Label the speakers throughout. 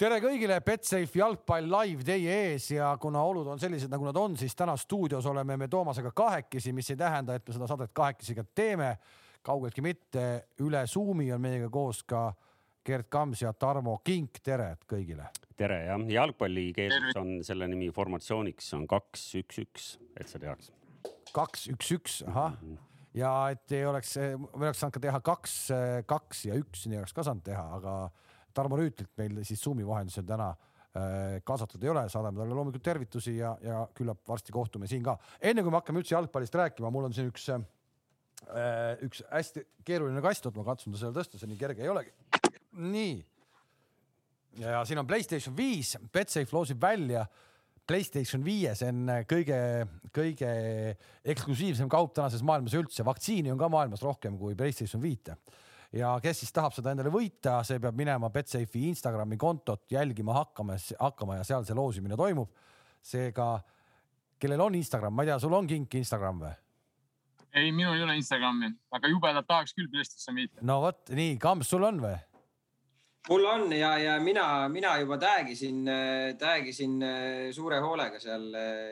Speaker 1: tere kõigile, Betsafe jalgpall live teie ees ja kuna olud on sellised, nagu nad on, siis täna stuudios oleme me Toomasega kahekesi, mis ei tähenda, et me seda saadet kahekesi ka teeme. kaugeltki mitte, üle Zoomi on meiega koos ka Gerd Kams ja Tarmo Kink, tere kõigile.
Speaker 2: tere jah, jalgpallikeeles on selle nimi formatsiooniks on kaks, üks, üks, et sa teaks.
Speaker 1: kaks, üks, üks, ahah ja et ei oleks, me oleks saanud ka teha kaks, kaks ja üks, nii oleks ka saanud teha, aga Tarmo Rüütlit meil siis Zoomi vahendusel täna äh, kaasatud ei ole, saadame talle loomulikult tervitusi ja, ja küllap varsti kohtume siin ka. enne kui me hakkame üldse jalgpallist rääkima, mul on siin üks, äh, üks hästi keeruline kast, oot ma katsun ta seal tõsta, see nii kerge ei olegi. nii. ja siin on Playstation viis, Betsafe loosib välja Playstation viie, see on kõige, kõige eksklusiivsem kaup tänases maailmas üldse, vaktsiini on ka maailmas rohkem kui Playstation viite ja kes siis tahab seda endale võita, see peab minema Betsafe'i Instagrami kontot jälgima hakkama, hakkama ja seal see loosimine toimub. seega, kellel on Instagram, ma ei tea, sul on kink Instagram või?
Speaker 3: ei, minul ei ole Instagrami, aga jubedalt tahaks küll PlayStation viite.
Speaker 1: no vot, nii, Kams, sul on või?
Speaker 4: mul on ja, ja mina, mina juba tag'isin, tag'isin suure hoolega seal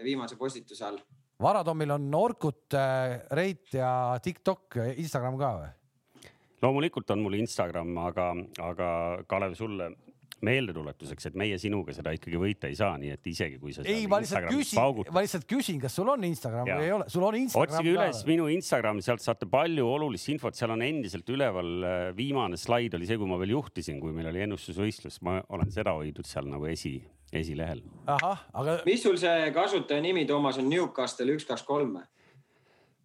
Speaker 4: viimase postituse all.
Speaker 1: Varatomil on Orkut, Reit ja TikTok, Instagram ka või?
Speaker 2: Loomulikult on mul Instagram, aga, aga Kalev, sulle meeldetuletuseks, et meie sinuga seda ikkagi võita ei saa, nii et isegi kui sa.
Speaker 1: ei, ma lihtsalt küsin, ma lihtsalt küsin, kas sul on Instagram ja. või ei ole, sul on Instagram.
Speaker 2: otsige üles minu Instagram, sealt saate palju olulist infot, seal on endiselt üleval. Äh, viimane slaid oli see, kui ma veel juhtisin, kui meil oli ennustusvõistlus, ma olen seda hoidnud seal nagu esi, esilehel.
Speaker 1: ahah, aga.
Speaker 4: mis sul see kasutaja nimi, Toomas, on Newcastle üks, kaks, kolm või?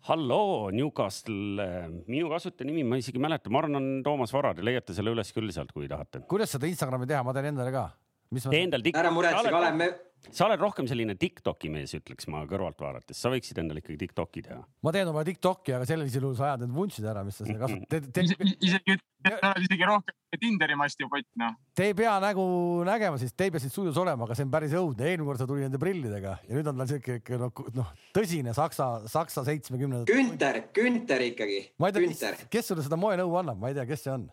Speaker 2: Halloo, Newcastle, minu kasutaja nimi ma isegi ei mäleta, ma arvan, on Toomas Varad ja leiate selle üles küll sealt, kui tahate.
Speaker 1: kuidas seda Instagrami teha, ma teen endale ka.
Speaker 2: tee endal.
Speaker 4: ära muretse, Kalev, me
Speaker 2: sa oled rohkem selline Tiktoki mees, ütleks ma kõrvalt vaadates, sa võiksid endale ikkagi Tiktoki teha.
Speaker 1: ma teen oma Tiktoki, aga sellisel juhul sa ajad need vuntsid ära, mis sa seal kasutad.
Speaker 3: isegi, isegi rohkem Tinderi masti pott, noh.
Speaker 1: Te ei pea nägu nägema, siis te ei pea siin stuudios olema, aga see on päris õudne. eelmine kord ta tuli nende prillidega ja nüüd on tal siuke ikka noh, noh tõsine saksa, saksa seitsmekümnenda.
Speaker 4: Günter, Günter ikkagi.
Speaker 1: ma ei tea, kes sulle seda moenõu annab, ma ei tea, kes see on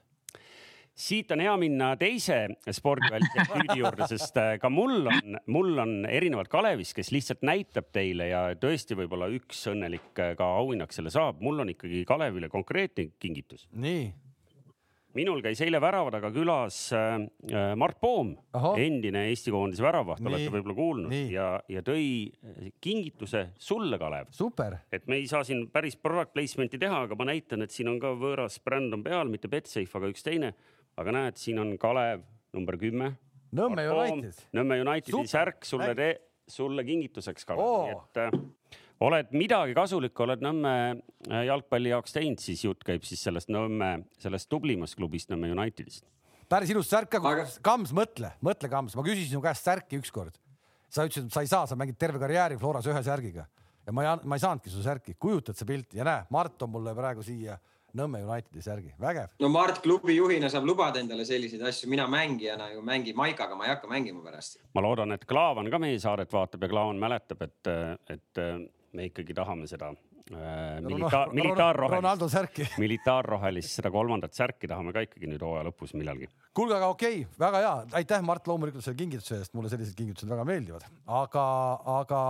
Speaker 2: siit on hea minna teise spordivälise küüdi juurde, sest äh, ka mul on, mul on erinevalt Kalevist, kes lihtsalt näitab teile ja tõesti võib-olla üks õnnelik äh, ka auhinnaks selle saab, mul on ikkagi Kalevile konkreetne kingitus.
Speaker 1: nii
Speaker 2: minul käis eile värava taga külas äh, Mart Poom, endine Eesti koondise väravaht, olete võib-olla kuulnud nii. ja, ja tõi kingituse sulle, Kalev.
Speaker 1: super.
Speaker 2: et me ei saa siin päris product placement'i teha, aga ma näitan, et siin on ka võõras bränd on peal, mitte Betsafe, aga üks teine aga näed, siin on Kalev number kümme.
Speaker 1: Nõmme United.
Speaker 2: Nõmme Unitedi särk sulle, sulle kingituseks, Kalev oh., nii et äh, oled midagi kasulikku, oled Nõmme äh, jalgpalli jaoks teinud, siis jutt käib siis sellest Nõmme, sellest tublimast klubist Nõmme Unitedist.
Speaker 1: päris ilus särk aga..., Kams, mõtle, mõtle, Kams, ma küsisin sinu käest särki ükskord. sa ütlesid, et sa ei saa, sa mängid terve karjääri Floras ühe särgiga ja ma ei, ma ei saanudki su särki, kujutad sa pilti ja näe, Mart on mulle praegu siia Nõmme Unitedi särgi, vägev.
Speaker 4: no Mart klubi juhina saab lubada endale selliseid asju, mina mängijana ju mängin Maikaga, ma ei hakka mängima pärast.
Speaker 2: ma loodan, et Klaavan ka meie saadet vaatab ja Klaavan mäletab, et, et me ikkagi tahame seda äh, militaar, militaarrohelist, militaarrohelist, seda kolmandat särki tahame ka ikkagi nüüd hooaja lõpus millalgi.
Speaker 1: kuulge, aga okei okay,, väga hea, aitäh, Mart, loomulikult selle kingituse eest, mulle sellised kingitused väga meeldivad, aga, aga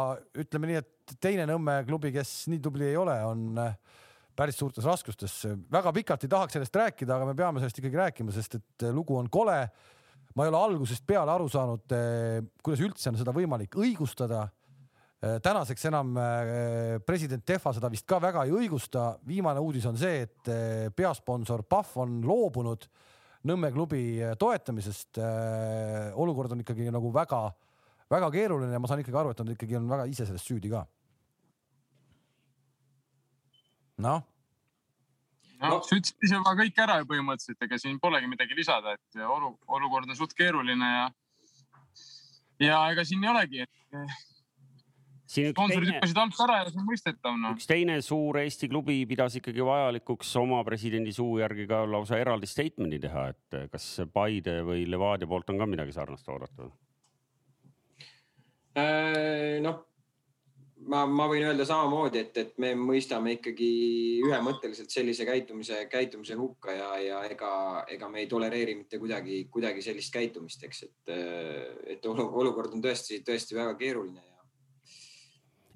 Speaker 1: ütleme nii, et teine Nõmme klubi, kes nii tubli ei ole, on äh, päris suurtes raskustes. väga pikalt ei tahaks sellest rääkida, aga me peame sellest ikkagi rääkima, sest et lugu on kole. ma ei ole algusest peale aru saanud, eh, kuidas üldse on seda võimalik õigustada. Eh, tänaseks enam eh, president Tehva seda vist ka väga ei õigusta. viimane uudis on see, et peasponsor Pahv on loobunud Nõmme klubi toetamisest. olukord on ikkagi nagu väga-väga keeruline ja ma saan ikkagi aru, et nad ikkagi on väga ise selles süüdi ka noh
Speaker 3: no, no sa ütlesid ise juba kõik ära ju põhimõtteliselt, ega siin polegi midagi lisada, et olu, olukord on suht keeruline ja, ja ega siin ei olegi, et. sponsorid hüppasid alt ära ja see on mõistetav no..
Speaker 2: üks teine suur Eesti klubi pidas ikkagi vajalikuks oma presidendi suu järgi ka lausa eraldi statement'i teha, et kas Paide või Levadia poolt on ka midagi sarnast oodata?
Speaker 4: Äh, noh ma, ma võin öelda samamoodi, et, et me mõistame ikkagi ühemõtteliselt sellise käitumise, käitumise hukka ja, ja ega, ega me ei tolereeri mitte kuidagi, kuidagi sellist käitumist, eks, et, et olukord on tõesti, tõesti väga keeruline ja.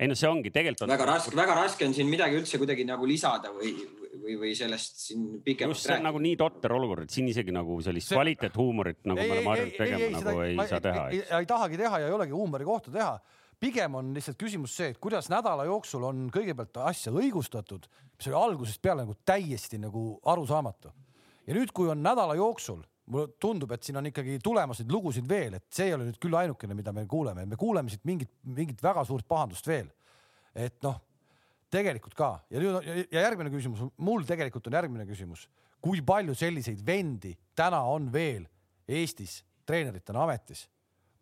Speaker 2: ei no see ongi tegelikult on.
Speaker 4: väga raske, väga raske on siin midagi üldse kuidagi nagu lisada või, või, või sellest siin pikemalt
Speaker 2: rääkida. see on nagu nii totter olukord, et siin isegi nagu sellist see... kvaliteethuumorit nagu ei, me oleme harjunud tegema, nagu ei, ei saa teha.
Speaker 1: ei, ei tahagi teha ja ei olegi huumori kohta teha pigem on lihtsalt küsimus see, et kuidas nädala jooksul on kõigepealt asja õigustatud, mis oli algusest peale nagu täiesti nagu arusaamatu. ja nüüd, kui on nädala jooksul, mulle tundub, et siin on ikkagi tulemas neid lugusid veel, et see ei ole nüüd küll ainukene, mida me kuuleme, me kuuleme siit mingit, mingit väga suurt pahandust veel. et noh, tegelikult ka. Ja nüüd ja järgmine küsimus, mul tegelikult on järgmine küsimus, kui palju selliseid vendi täna on veel Eestis treeneritena ametis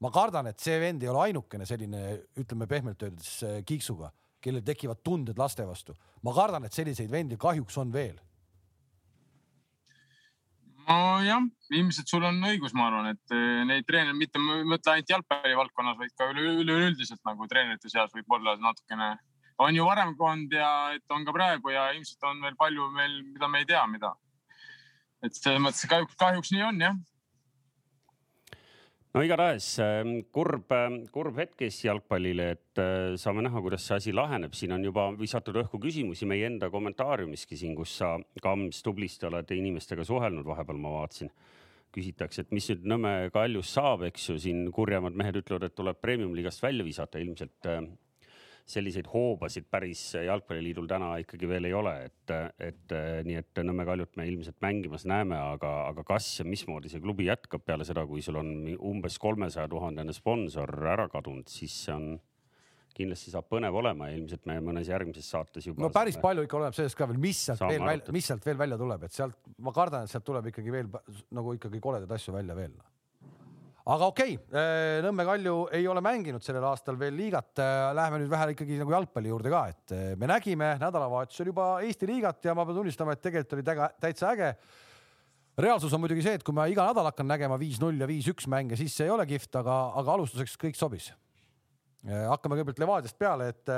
Speaker 1: ma kardan, et see vend ei ole ainukene selline, ütleme pehmelt öeldes äh, kiiksuga, kellel tekivad tunded laste vastu. ma kardan, et selliseid vendi kahjuks on veel.
Speaker 3: nojah, ilmselt sul on õigus, ma arvan, et äh, neid treenereid mitte mõtle ainult jalgpalli valdkonnas, vaid ka üleüldiselt nagu treenerite seas võib olla natukene, on ju varem olnud ja et on ka praegu ja ilmselt on veel palju veel, mida me ei tea, mida. et selles mõttes kahjuks, kahjuks nii on jah
Speaker 2: no igatahes ähm, kurb, ähm, kurb hetk Eesti jalgpallile, et äh, saame näha, kuidas see asi laheneb. siin on juba visatud õhku küsimusi meie enda kommentaariumiski siin, kus sa, Kams, tublisti oled inimestega suhelnud, vahepeal ma vaatasin. küsitakse, et mis nüüd Nõmme Kaljus saab, eks ju, siin kurjemad mehed ütlevad, et tuleb premium-liigast välja visata, ilmselt äh, selliseid hoobasid päris Jalgpalliliidul täna ikkagi veel ei ole, et, et nii et Nõmme Kaljut me ilmselt mängimas näeme, aga, aga kas ja mismoodi see klubi jätkab peale seda, kui sul on umbes kolmesaja tuhandene sponsor ära kadunud, siis see on kindlasti saab põnev olema ja ilmselt me mõnes järgmises saates juba.
Speaker 1: no päris saame... palju ikka oleneb sellest ka veel, mis sealt veel välja, mis sealt veel välja tuleb, et sealt ma kardan, et sealt tuleb ikkagi veel nagu ikkagi koledaid asju välja veel aga okei okay,, äh, Nõmme Kalju ei ole mänginud sellel aastal veel liigat. Äh, läheme nüüd vähe ikkagi nagu jalgpalli juurde ka, et äh, me nägime nädalavahetusel juba Eesti liigat ja ma pean tunnistama, et tegelikult oli täga, täitsa äge. reaalsus on muidugi see, et kui ma iga nädal hakkan nägema viis-null ja viis-üks mänge, siis see ei ole kihvt, aga, aga alustuseks kõik sobis. hakkame kõigepealt Levadiast peale, et,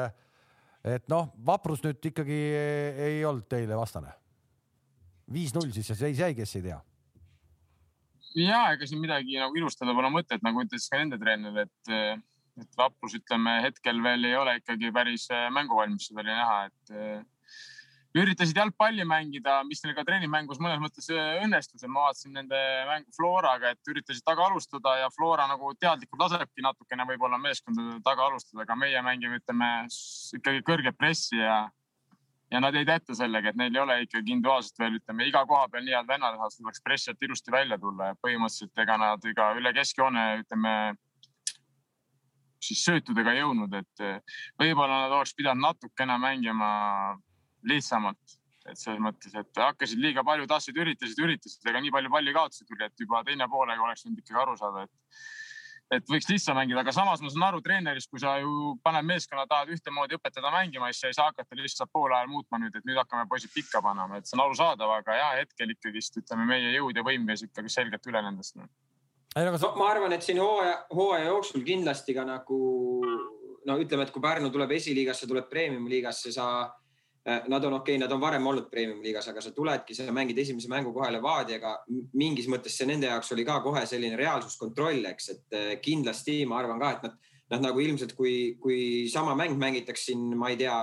Speaker 1: et noh, vaprus nüüd ikkagi ei olnud teile vastane. viis-null siis ja seis jäi, kes ei tea
Speaker 3: ja ega siin midagi nagu ilustada pole mõtet, nagu ütles ka nende treener, et, et vaprus, ütleme hetkel veel ei ole ikkagi päris äh, mänguvalmis, seda oli näha, et äh, üritasid jalgpalli mängida, mis neil ka treeningmängus mõnes mõttes õnnestus ja ma vaatasin nende mängu Floraga, et üritasid taga alustada ja Flora nagu teadlikult lasebki natukene võib-olla meeskondade taga alustada, aga meie mängime, ütleme ikkagi kõrget pressi ja ja nad ei täita sellega, et neil ei ole ikkagi individuaalselt veel ütleme iga koha peal nii head vennad, et tuleks pressi alt ilusti välja tulla ja põhimõtteliselt ega nad ega üle keskjoone ütleme siis söötudega jõudnud, et eh, võib-olla nad oleks pidanud natukene mängima lihtsamalt, et selles mõttes, et hakkasid liiga palju, tahtsid, üritasid, üritasid, ega nii palju palli kaotasid et juba teine poolega oleks võinud ikkagi aru saada, et et võiks lihtsam mängida, aga samas ma saan aru treenerist, kui sa ju paned meeskonna, tahad ühtemoodi õpetada mängima, siis sa ei saa hakata lihtsalt poole ajal muutma nüüd, et nüüd hakkame poisid pikka panema, et see on arusaadav, aga ja hetkel ikkagist ütleme, meie jõud ja võim käis ikkagi selgelt üle nendest no..
Speaker 4: Ma arvan, et siin hooaja, hooaja jooksul kindlasti ka nagu no ütleme, et kui Pärnu tuleb esiliigasse, tuleb premium liigasse, sa nad on okei okay,, nad on varem olnud premium liigas, aga sa tuledki, sa mängid esimese mängu kohe Levadiaga. mingis mõttes see nende jaoks oli ka kohe selline reaalsuskontroll, eks, et äh, kindlasti ma arvan ka, et nad, nad nagu ilmselt, kui, kui sama mäng mängitaks siin, ma ei tea,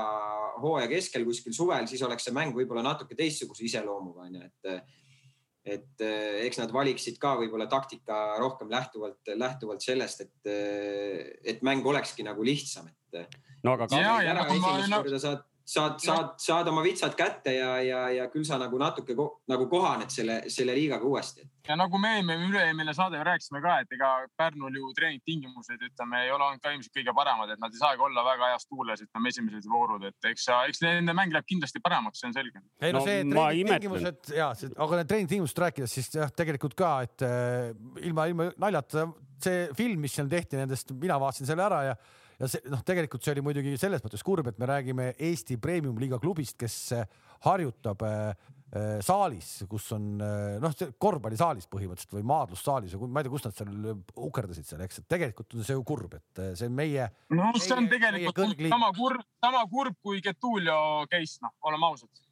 Speaker 4: hooaja keskel kuskil suvel, siis oleks see mäng võib-olla natuke teistsuguse iseloomuga onju, et et äh, eks nad valiksid ka võib-olla taktika rohkem lähtuvalt, lähtuvalt sellest, et, et mäng olekski nagu lihtsam, et.
Speaker 2: no aga.
Speaker 4: ja, ja nagu ma. saad saad, saad, saad oma vitsad kätte ja, ja, ja küll sa nagu natuke ko, nagu kohaned selle, selle liigaga uuesti.
Speaker 3: ja nagu me eelmine, üle-eelmine saade rääkisime ka, et ega Pärnul ju treeningtingimused, ütleme, ei ole olnud ka ilmselt kõige paremad, et nad ei saagi olla väga heas tuules, ütleme, esimesed voorud, et eks, eks nende mäng läheb kindlasti paremaks, see on selge.
Speaker 1: ei no, no see treeningtingimused ja, aga need treeningtingimustest rääkides, siis jah, tegelikult ka, et äh, ilma, ilma naljata see film, mis seal tehti nendest, mina vaatasin selle ära ja ja see noh, tegelikult see oli muidugi selles mõttes kurb, et me räägime Eesti Premium-liiga klubist, kes äh, harjutab äh, äh, saalis, kus on äh, noh, korvpallisaalis põhimõtteliselt või maadlussaalis või ma ei tea, kus nad seal ukerdasid seal, eks, et tegelikult on see ju kurb, et see on meie.
Speaker 3: no see on tegelikult sama kurb, sama kurb kui Getulio case, noh, oleme ausad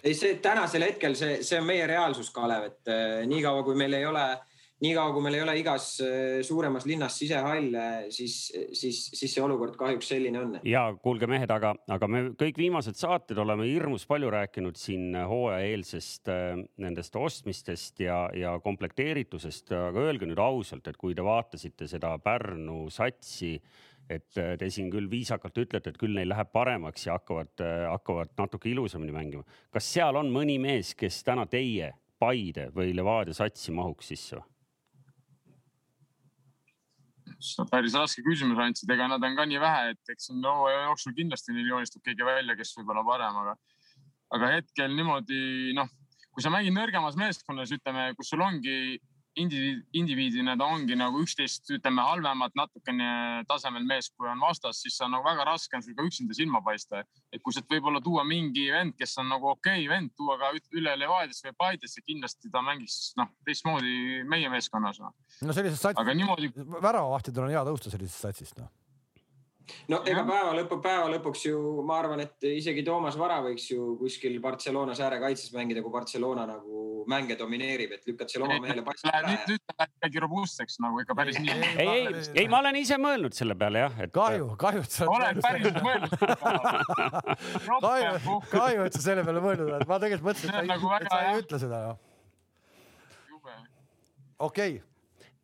Speaker 4: ei, see tänasel hetkel see, see on meie reaalsus, Kalev, et niikaua kui meil ei ole äh, niikaua kui meil ei ole igas äh, suuremas linnas sisehalle, siis, siis, siis see olukord kahjuks selline on.
Speaker 2: ja kuulge, mehed, aga, aga me kõik viimased saated oleme hirmus palju rääkinud siin hooajaeelsest äh, nendest ostmistest ja, ja komplekteeritusest, aga öelge nüüd ausalt, et kui te vaatasite seda Pärnu satsi et äh, te siin küll viisakalt ütlete, et küll neil läheb paremaks ja hakkavad, hakkavad natuke ilusamini mängima. kas seal on mõni mees, kes täna teie Paide või Levadia satsi mahuks sisse või?
Speaker 3: Päris raske küsimus andsid, ega nad on ka nii vähe, et eks siin hooaja jooksul kindlasti neil joonistub keegi välja, kes võib-olla parem, aga, aga hetkel niimoodi noh, kui sa mängid nõrgemas meeskonnas, ütleme, kus sul ongi indiviid, indiviidina ta ongi nagu üksteist, ütleme halvemat natukene tasemel mees, kui on vastas, siis on nagu väga raske on sul ka üksinda silma paista. et kui sealt võib-olla tuua mingi vend, kes on nagu okei okay, vend, tuua ka üle Levadiasse või Paidesse, kindlasti ta mängiks noh, teistmoodi meie meeskonnas no..
Speaker 1: no sellises satsis, niimoodi. väravavahtidel on hea tõusta sellisest satsist noh
Speaker 4: no ega päeva lõpu, päeva lõpuks ju ma arvan, et isegi Toomas Vara võiks ju kuskil Barcelonas äärekaitses mängida, kui Barcelona nagu mänge domineerib, et lükkad selle oma mehele passi
Speaker 3: ära. nüüd, nüüd ta läheb ikkagi robustseks nagu ikka päris nii.
Speaker 2: ei, ei, ei, ma olen ise mõelnud selle peale jah,
Speaker 1: et. kahju, kahju, et
Speaker 3: sa. oled päriselt mõelnud
Speaker 1: kahju, kahju, et sa selle peale mõelnud oled, ma tegelikult mõtlesin, et sa, nagu et sa ei ütle seda. okei okay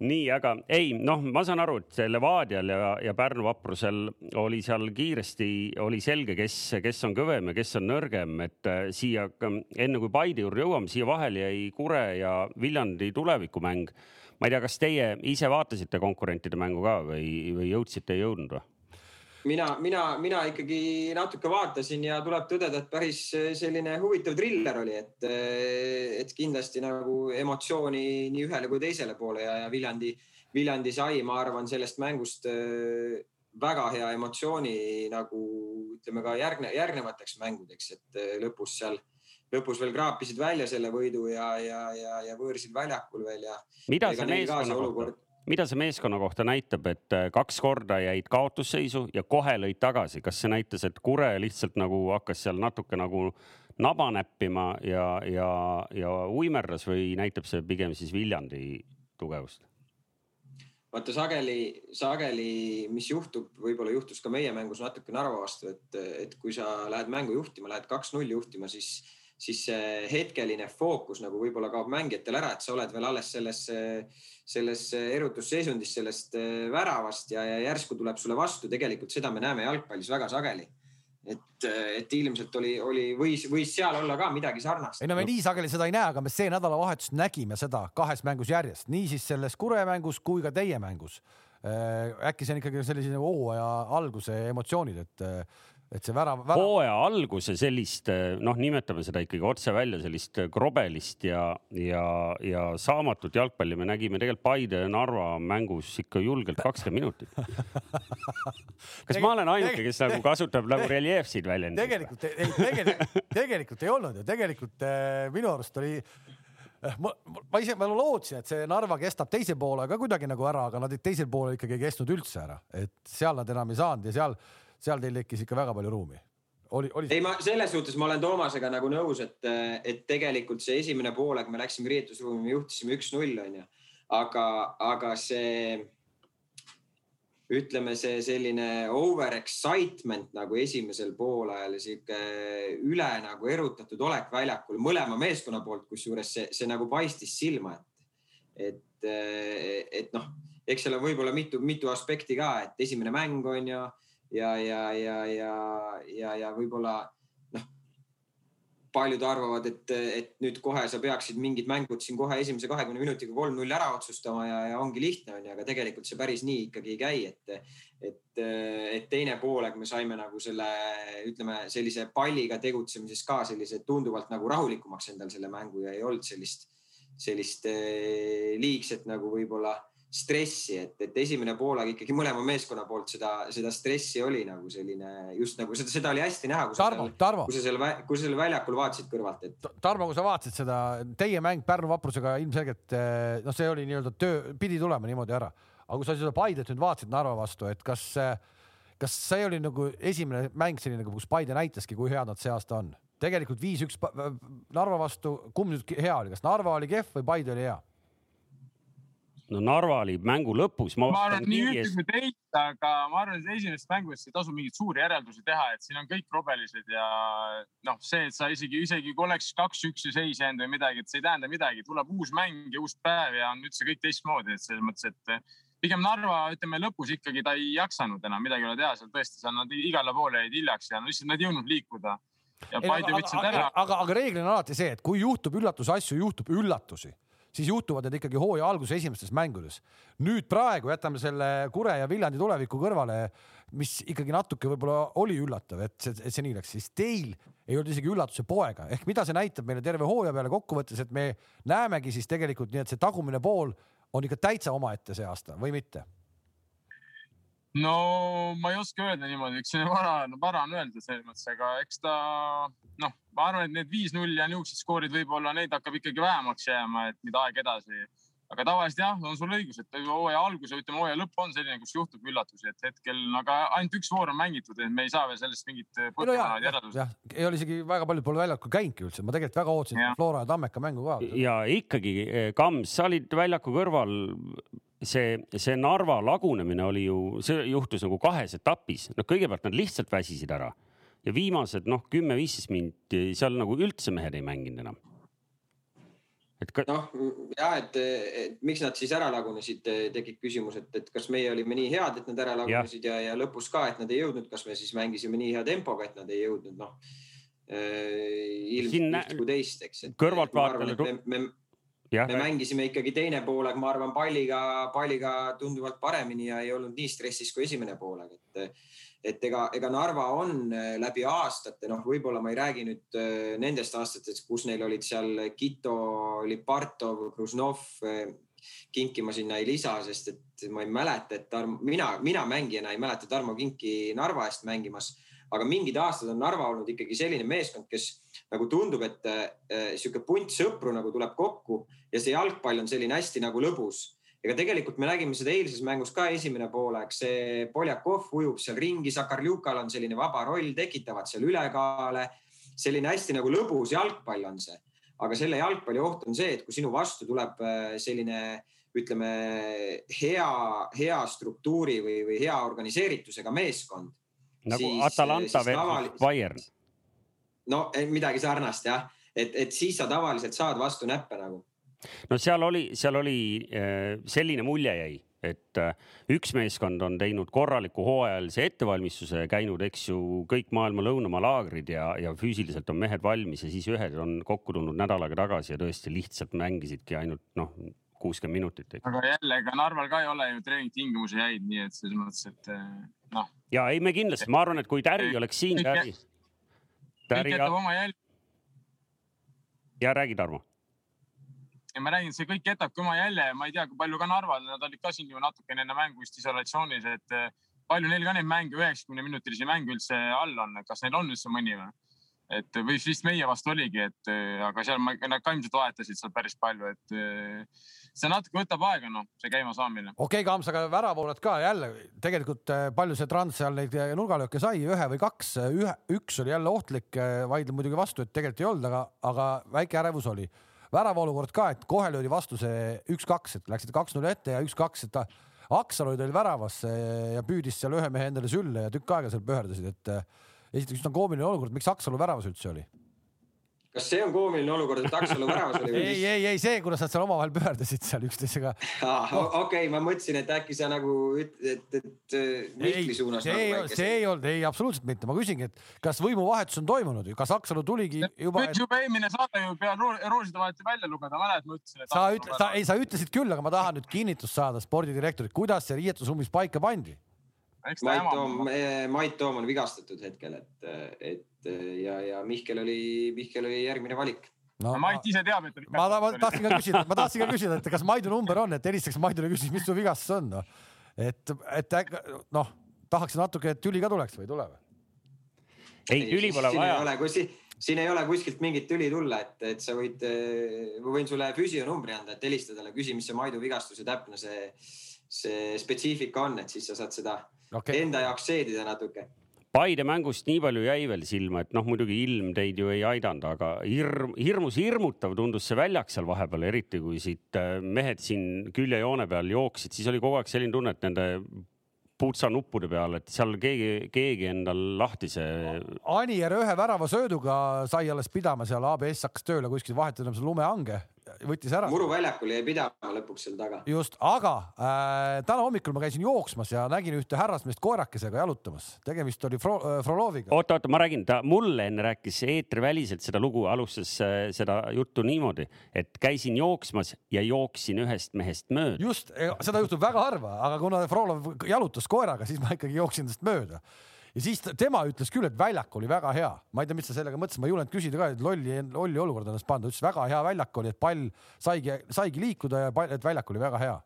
Speaker 2: nii, aga ei, noh, ma saan aru, et Levadial ja, ja Pärnu vaprusel oli seal kiiresti, oli selge, kes, kes on kõvem ja kes on nõrgem, et äh, siia enne kui Paide juurde jõuame, siia vahele jäi Kure ja Viljandi tulevikumäng. ma ei tea, kas teie ise vaatasite konkurentide mängu ka või, või jõudsite, ei jõudnud või?
Speaker 4: Mina, mina, mina ikkagi natuke vaatasin ja tuleb tõdeda, et päris selline huvitav triller oli, et, et kindlasti nagu emotsiooni nii ühele kui teisele poole ja, ja Viljandi, Viljandi sai, ma arvan, sellest mängust väga hea emotsiooni nagu ütleme ka järgne, järgnevateks mängudeks, et lõpus seal lõpus veel kraapisid välja selle võidu ja, ja, ja, ja võõrsil väljakul veel ja.
Speaker 2: mida see meeskonna kohta, mida see meeskonna kohta näitab, et äh, kaks korda jäid kaotusseisu ja kohe lõid tagasi, kas see näitas, et Kure lihtsalt nagu hakkas seal natuke nagu naba näppima ja, ja, ja uimerdas või näitab see pigem siis Viljandi tugevust?
Speaker 4: vaata sageli, sageli, mis juhtub, võib-olla juhtus ka meie mängus natuke Narva vastu, et, et kui sa lähed mängu juhtima, lähed kaks-null juhtima, siis, siis see hetkeline fookus nagu võib-olla kaob mängijatel ära, et sa oled veel alles selles selles erutusseisundis sellest äh, väravast ja, ja järsku tuleb sulle vastu, tegelikult seda me näeme jalgpallis väga sageli. et, äh, et ilmselt oli, oli, võis, võis seal olla ka midagi sarnast.
Speaker 1: ei no me nii sageli seda ei näe, aga me see nädalavahetus nägime seda kahes mängus järjest, nii siis selles Kure mängus kui ka teie mängus. Äh, äkki see on ikkagi sellise hooaja alguse emotsioonid, et et see värav,
Speaker 2: värav.... hooaja alguse sellist noh, nimetame seda ikkagi otse välja, sellist krobelist ja, ja, ja saamatut jalgpalli me nägime tegelikult Paide ja Narva mängus ikka julgelt kakskümmend minutit. kas ma olen ainuke, kes nagu kasutab nagu reljeefseid väljendeid?
Speaker 1: tegelikult, ei, tegelikult, tegelikult ei olnud ju, tegelikult eh, minu arust oli eh, ma, ma ise, ma lootsin, et see Narva kestab teise poole ka kuidagi nagu ära, aga nad teisel poolel ikkagi ei kestnud üldse ära, et seal nad enam ei saanud ja seal seal teil tekkis ikka väga palju ruumi.
Speaker 4: oli, oli. ei, ma selles suhtes ma olen Toomasega nagu nõus, et, et tegelikult see esimene poolek me läksime riietusruumi, me juhtisime üks-null onju, aga, aga see ütleme, see selline over excitement nagu esimesel poolajal, sihuke üle nagu erutatud olek väljakul mõlema meeskonna poolt, kusjuures see, see nagu paistis silma, et, et, et noh, eks seal on võib-olla mitu, mitu aspekti ka, et esimene mäng on ju ja, ja, ja, ja, ja, ja võib-olla noh, paljud arvavad, et, et nüüd kohe sa peaksid mingid mängud siin kohe esimese kahekümne minutiga kolm-null ära otsustama ja, ja ongi lihtne onju, aga tegelikult see päris nii ikkagi ei käi, et, et, et teine poolek me saime nagu selle, ütleme sellise palliga tegutsemises ka sellise tunduvalt nagu rahulikumaks endal selle mängu ja ei olnud sellist, sellist eh, liigset nagu võib-olla stressi, et, et esimene poolaeg ikkagi mõlema meeskonna poolt seda, seda stressi oli nagu selline just nagu seda, seda oli hästi näha.
Speaker 1: Tarmo, Tarmo.
Speaker 4: kui sa seal, kui sa seal väljakul vaatasid kõrvalt, et.
Speaker 1: Tarmo, kui sa vaatasid seda, teie mäng Pärnu vaprusega ilmselgelt noh, see oli nii-öelda töö, pidi tulema niimoodi ära, aga kui sa seda Paidet nüüd vaatasid Narva vastu, et kas, kas see oli nagu esimene mäng selline, kus Paide näitaski, kui head nad see aasta on? tegelikult viis-üks Narva vastu, kumb nüüd hea oli, kas Narva oli kehv või Paide oli hea?
Speaker 2: No Narva oli mängu lõpus.
Speaker 3: ma arvan nii ühte kui teist, aga ma arvan, et esimesest mängust ei tasu mingeid suuri järeldusi teha, et siin on kõik robelised ja noh, see, et sa isegi, isegi kui oleks kaks-üks seis jäänud või midagi, et see ei tähenda midagi, tuleb uus mäng ja uus päev ja on üldse kõik teistmoodi, et selles mõttes, et pigem Narva, ütleme lõpus ikkagi ta ei jaksanud enam midagi ei ole teha, seal tõesti, seal nad igale poole jäid hiljaks ja no lihtsalt nad ei jõudnud liikuda. võtsid ära.
Speaker 1: aga, aga reeglina on alati see, et kui juhtub üllatusasju, juhtub üllatusi siis juhtuvad need ikkagi hooaja alguse esimestes mängudes. nüüd praegu jätame selle Kure ja Viljandi tuleviku kõrvale, mis ikkagi natuke võib-olla oli üllatav, et see, et see nii läks, siis teil ei olnud isegi üllatuse poega. Ehk mida see näitab meile terve hooaja peale kokkuvõttes, et me näemegi siis tegelikult nii, et see tagumine pool on ikka täitsa omaette see aasta või mitte
Speaker 3: no ma ei oska öelda niimoodi, eks see vara, vara on öelda selles mõttes, aga eks ta noh, ma arvan, et need viis-null ja niisugused skoorid võib-olla neid hakkab ikkagi vähemaks jääma, et mida aeg edasi. Aga tavaliselt jah, on sul õigus, et hooaja algus ja ütleme, hooaja lõpp on selline, kus juhtub üllatusi, et hetkel, aga ainult üks voor on mängitud, et me ei saa veel sellest mingit
Speaker 1: põhjamaad järeldust. jah, ei ole isegi väga paljud pole väljakul käinudki üldse, ma tegelikult väga ootasin ja. Flora ja Tammeka mängu ka.
Speaker 2: ja ikkagi, eh, Kams, sa olid väljaku kõrval see, see Narva lagunemine oli ju, see juhtus nagu kahes etapis, noh, kõigepealt nad lihtsalt väsisid ära ja viimased noh, kümme-viisteist minti seal nagu üldse mehed ei mänginud enam.
Speaker 4: Et ka... noh, ja et, et miks nad siis ära lagunesid, tekib küsimus, et, et kas meie olime nii head, et nad ära lagunesid ja, ja, ja lõpus ka, et nad ei jõudnud, kas me siis mängisime nii hea tempoga, et nad ei jõudnud, noh äh, ilmselt üht kui teist, eks.
Speaker 2: kõrvaltvaatajale
Speaker 4: Ja, me mängisime ikkagi teine poolaeg, ma arvan, palliga, palliga tunduvalt paremini ja ei olnud nii stressis kui esimene poolaeg, et et ega, ega Narva on äh, läbi aastate, noh, võib-olla ma ei räägi nüüd äh, nendest aastatest, kus neil olid seal Kito, Lipartov, Kruznov äh, Kinki ma sinna ei lisa, sest et ma ei mäleta, et Tarmo, mina, mina mängijana ei mäleta Tarmo Kinki Narva eest mängimas, aga mingid aastad on Narva olnud ikkagi selline meeskond, kes nagu tundub, et äh, sihuke punt sõpru nagu tuleb kokku ja see jalgpall on selline hästi nagu lõbus. Ega tegelikult me nägime seda eilses mängus ka esimene poolaeg, see Poljakov ujub seal ringi, Sakarljukal on selline vaba roll, tekitavad seal ülekaale. selline hästi nagu lõbus jalgpall on see, aga selle jalgpalli oht on see, et kui sinu vastu tuleb äh, selline ütleme hea, hea struktuuri või, või hea organiseeritusega meeskond.
Speaker 2: nagu siis, Atalanta või tavali... Bayern
Speaker 4: no midagi sarnast jah, et, et siis sa tavaliselt saad vastu näppe nagu.
Speaker 2: No seal oli, seal oli eh, selline mulje jäi, et eh, üks meeskond on teinud korraliku hooajalise ettevalmistuse, käinud, eks ju, kõik maailma lõunamaa laagrid ja, ja füüsiliselt on mehed valmis ja siis ühed on kokku tulnud nädal aega tagasi ja tõesti lihtsalt mängisidki ainult noh, kuuskümmend minutit.
Speaker 3: aga jälle, ega Narval ka ei ole ju treeningtingimusi häid, nii et selles mõttes, et noh.
Speaker 2: ja ei, me kindlasti, ma arvan, et kui Täri oleks siin, Täri
Speaker 3: kõik jätab oma jälg.
Speaker 2: ja räägi, Tarmo.
Speaker 3: Ja ma räägin, see kõik jätabki oma jälje, ma ei tea, kui palju ka Narval, nad olid ka siin ju natukene enne mängu vist isolatsioonis, et eh, palju neil ka neid mänge, üheksakümne minutilisi mänge üldse all on, kas neil on üldse mõni või? et või vist meie vastu oligi, et äh, aga seal ma, nad ka ilmselt vahetasid seal päris palju, et äh, see natuke võtab aega, noh, see käimasaamine.
Speaker 1: okei okay,, Kams, aga väravooled ka jälle tegelikult palju see Trans seal neid nurgalööke sai, ühe või kaks, ühe, üks oli jälle ohtlik, vaidlen muidugi vastu, et tegelikult ei olnud, aga, aga väike ärevus oli. Väravaolukord ka, et kohe löödi vastu see üks-kaks, et läksid kaks-null ette ja üks-kaks, et ta Aksalu oli väravas ja püüdis seal ühe mehe endale sülle ja tükk aega seal pöördasid, et esiteks just on koomiline olukord, miks Aksalu väravas üldse oli?
Speaker 4: Kas see on koomiline olukord, et Aksalu väravas oli?
Speaker 1: ei, ei, ei see, kuidas nad seal omavahel pöördasid seal üksteisega
Speaker 4: okei ma mõtlesin, et äkki sa nagu ütled, et, et Mihkli suunas.
Speaker 1: see nagu ei, see ei olnud, ei absoluutselt mitte, ma küsingi, et kas võimuvahetus on toimunud, kas Aksalu tuligi juba?
Speaker 3: võiks juba eelmine saade ju peale rooside vaheti välja lugeda, mäletad, ma ütlesin.
Speaker 1: sa ütle, sa ei, sa ütlesid küll, aga ma tahan nüüd kinnitust saada spordidirektorilt, kuidas see riietusruumis paika pandi
Speaker 4: Mait Toom, eh, Mait Toom on vigastatud hetkel, et, et ja, ja Mihkel oli, Mihkel oli järgmine valik.
Speaker 3: no, no Mait ise teab, et.
Speaker 1: ma, ma tahtsin ka küsida, ma tahtsin ka küsida, et kas Maidu number on, et helistaks Maidule, küsiks, mis su vigastus on no.. et, et noh, tahaks natuke, et tüli ka tuleks või ei tule või?
Speaker 2: ei, tüli pole vaja.
Speaker 4: siin ei ole kuskilt mingit tüli tulla, et, et sa võid, ma võin sulle füsionumbri anda, et helista talle, küsi, mis see Maidu vigastuse täpne see, see spetsiifika on, et siis sa saad seda okay. enda jaoks seedida natuke
Speaker 2: Paide mängust nii palju jäi veel silma, et noh, muidugi ilm teid ju ei aidanud, aga hirm, hirmus hirmutav tundus see väljak seal vahepeal, eriti kui siit äh, mehed siin küljejoone peal jooksid, siis oli kogu aeg selline tunne, et nende putsanuppude peal, et seal keegi, keegi endal lahtise.
Speaker 1: Anier ühe värava sööduga sai alles pidama seal, ABS hakkas tööle kuskil, selle lumehange võttis ära.
Speaker 4: Muru väljakul jäi pidama lõpuks seal taga.
Speaker 1: just, aga äh, täna hommikul ma käisin jooksmas ja nägin ühte härrasmeest koerakesega jalutamas, tegemist oli Fro äh, Froloviga.
Speaker 2: oota, oota, ma räägin, ta mulle enne rääkis eetriväliselt seda lugu, alustas äh, seda juttu niimoodi, et käisin jooksmas ja jooksin ühest mehest mööda.
Speaker 1: just, seda juhtub väga harva, aga kuna Frolov jalutas koeraga, siis ma ikkagi jooksin tast mööda ja siis tema ütles küll, et väljak oli väga hea, ma ei tea, mis ta sellega mõtles, ma ei julgenud küsida ka, et lolli, lolli olukorda ennast panna, ütles väga hea väljak oli, et pall saigi, saigi liikuda ja pall, et väljak oli väga hea.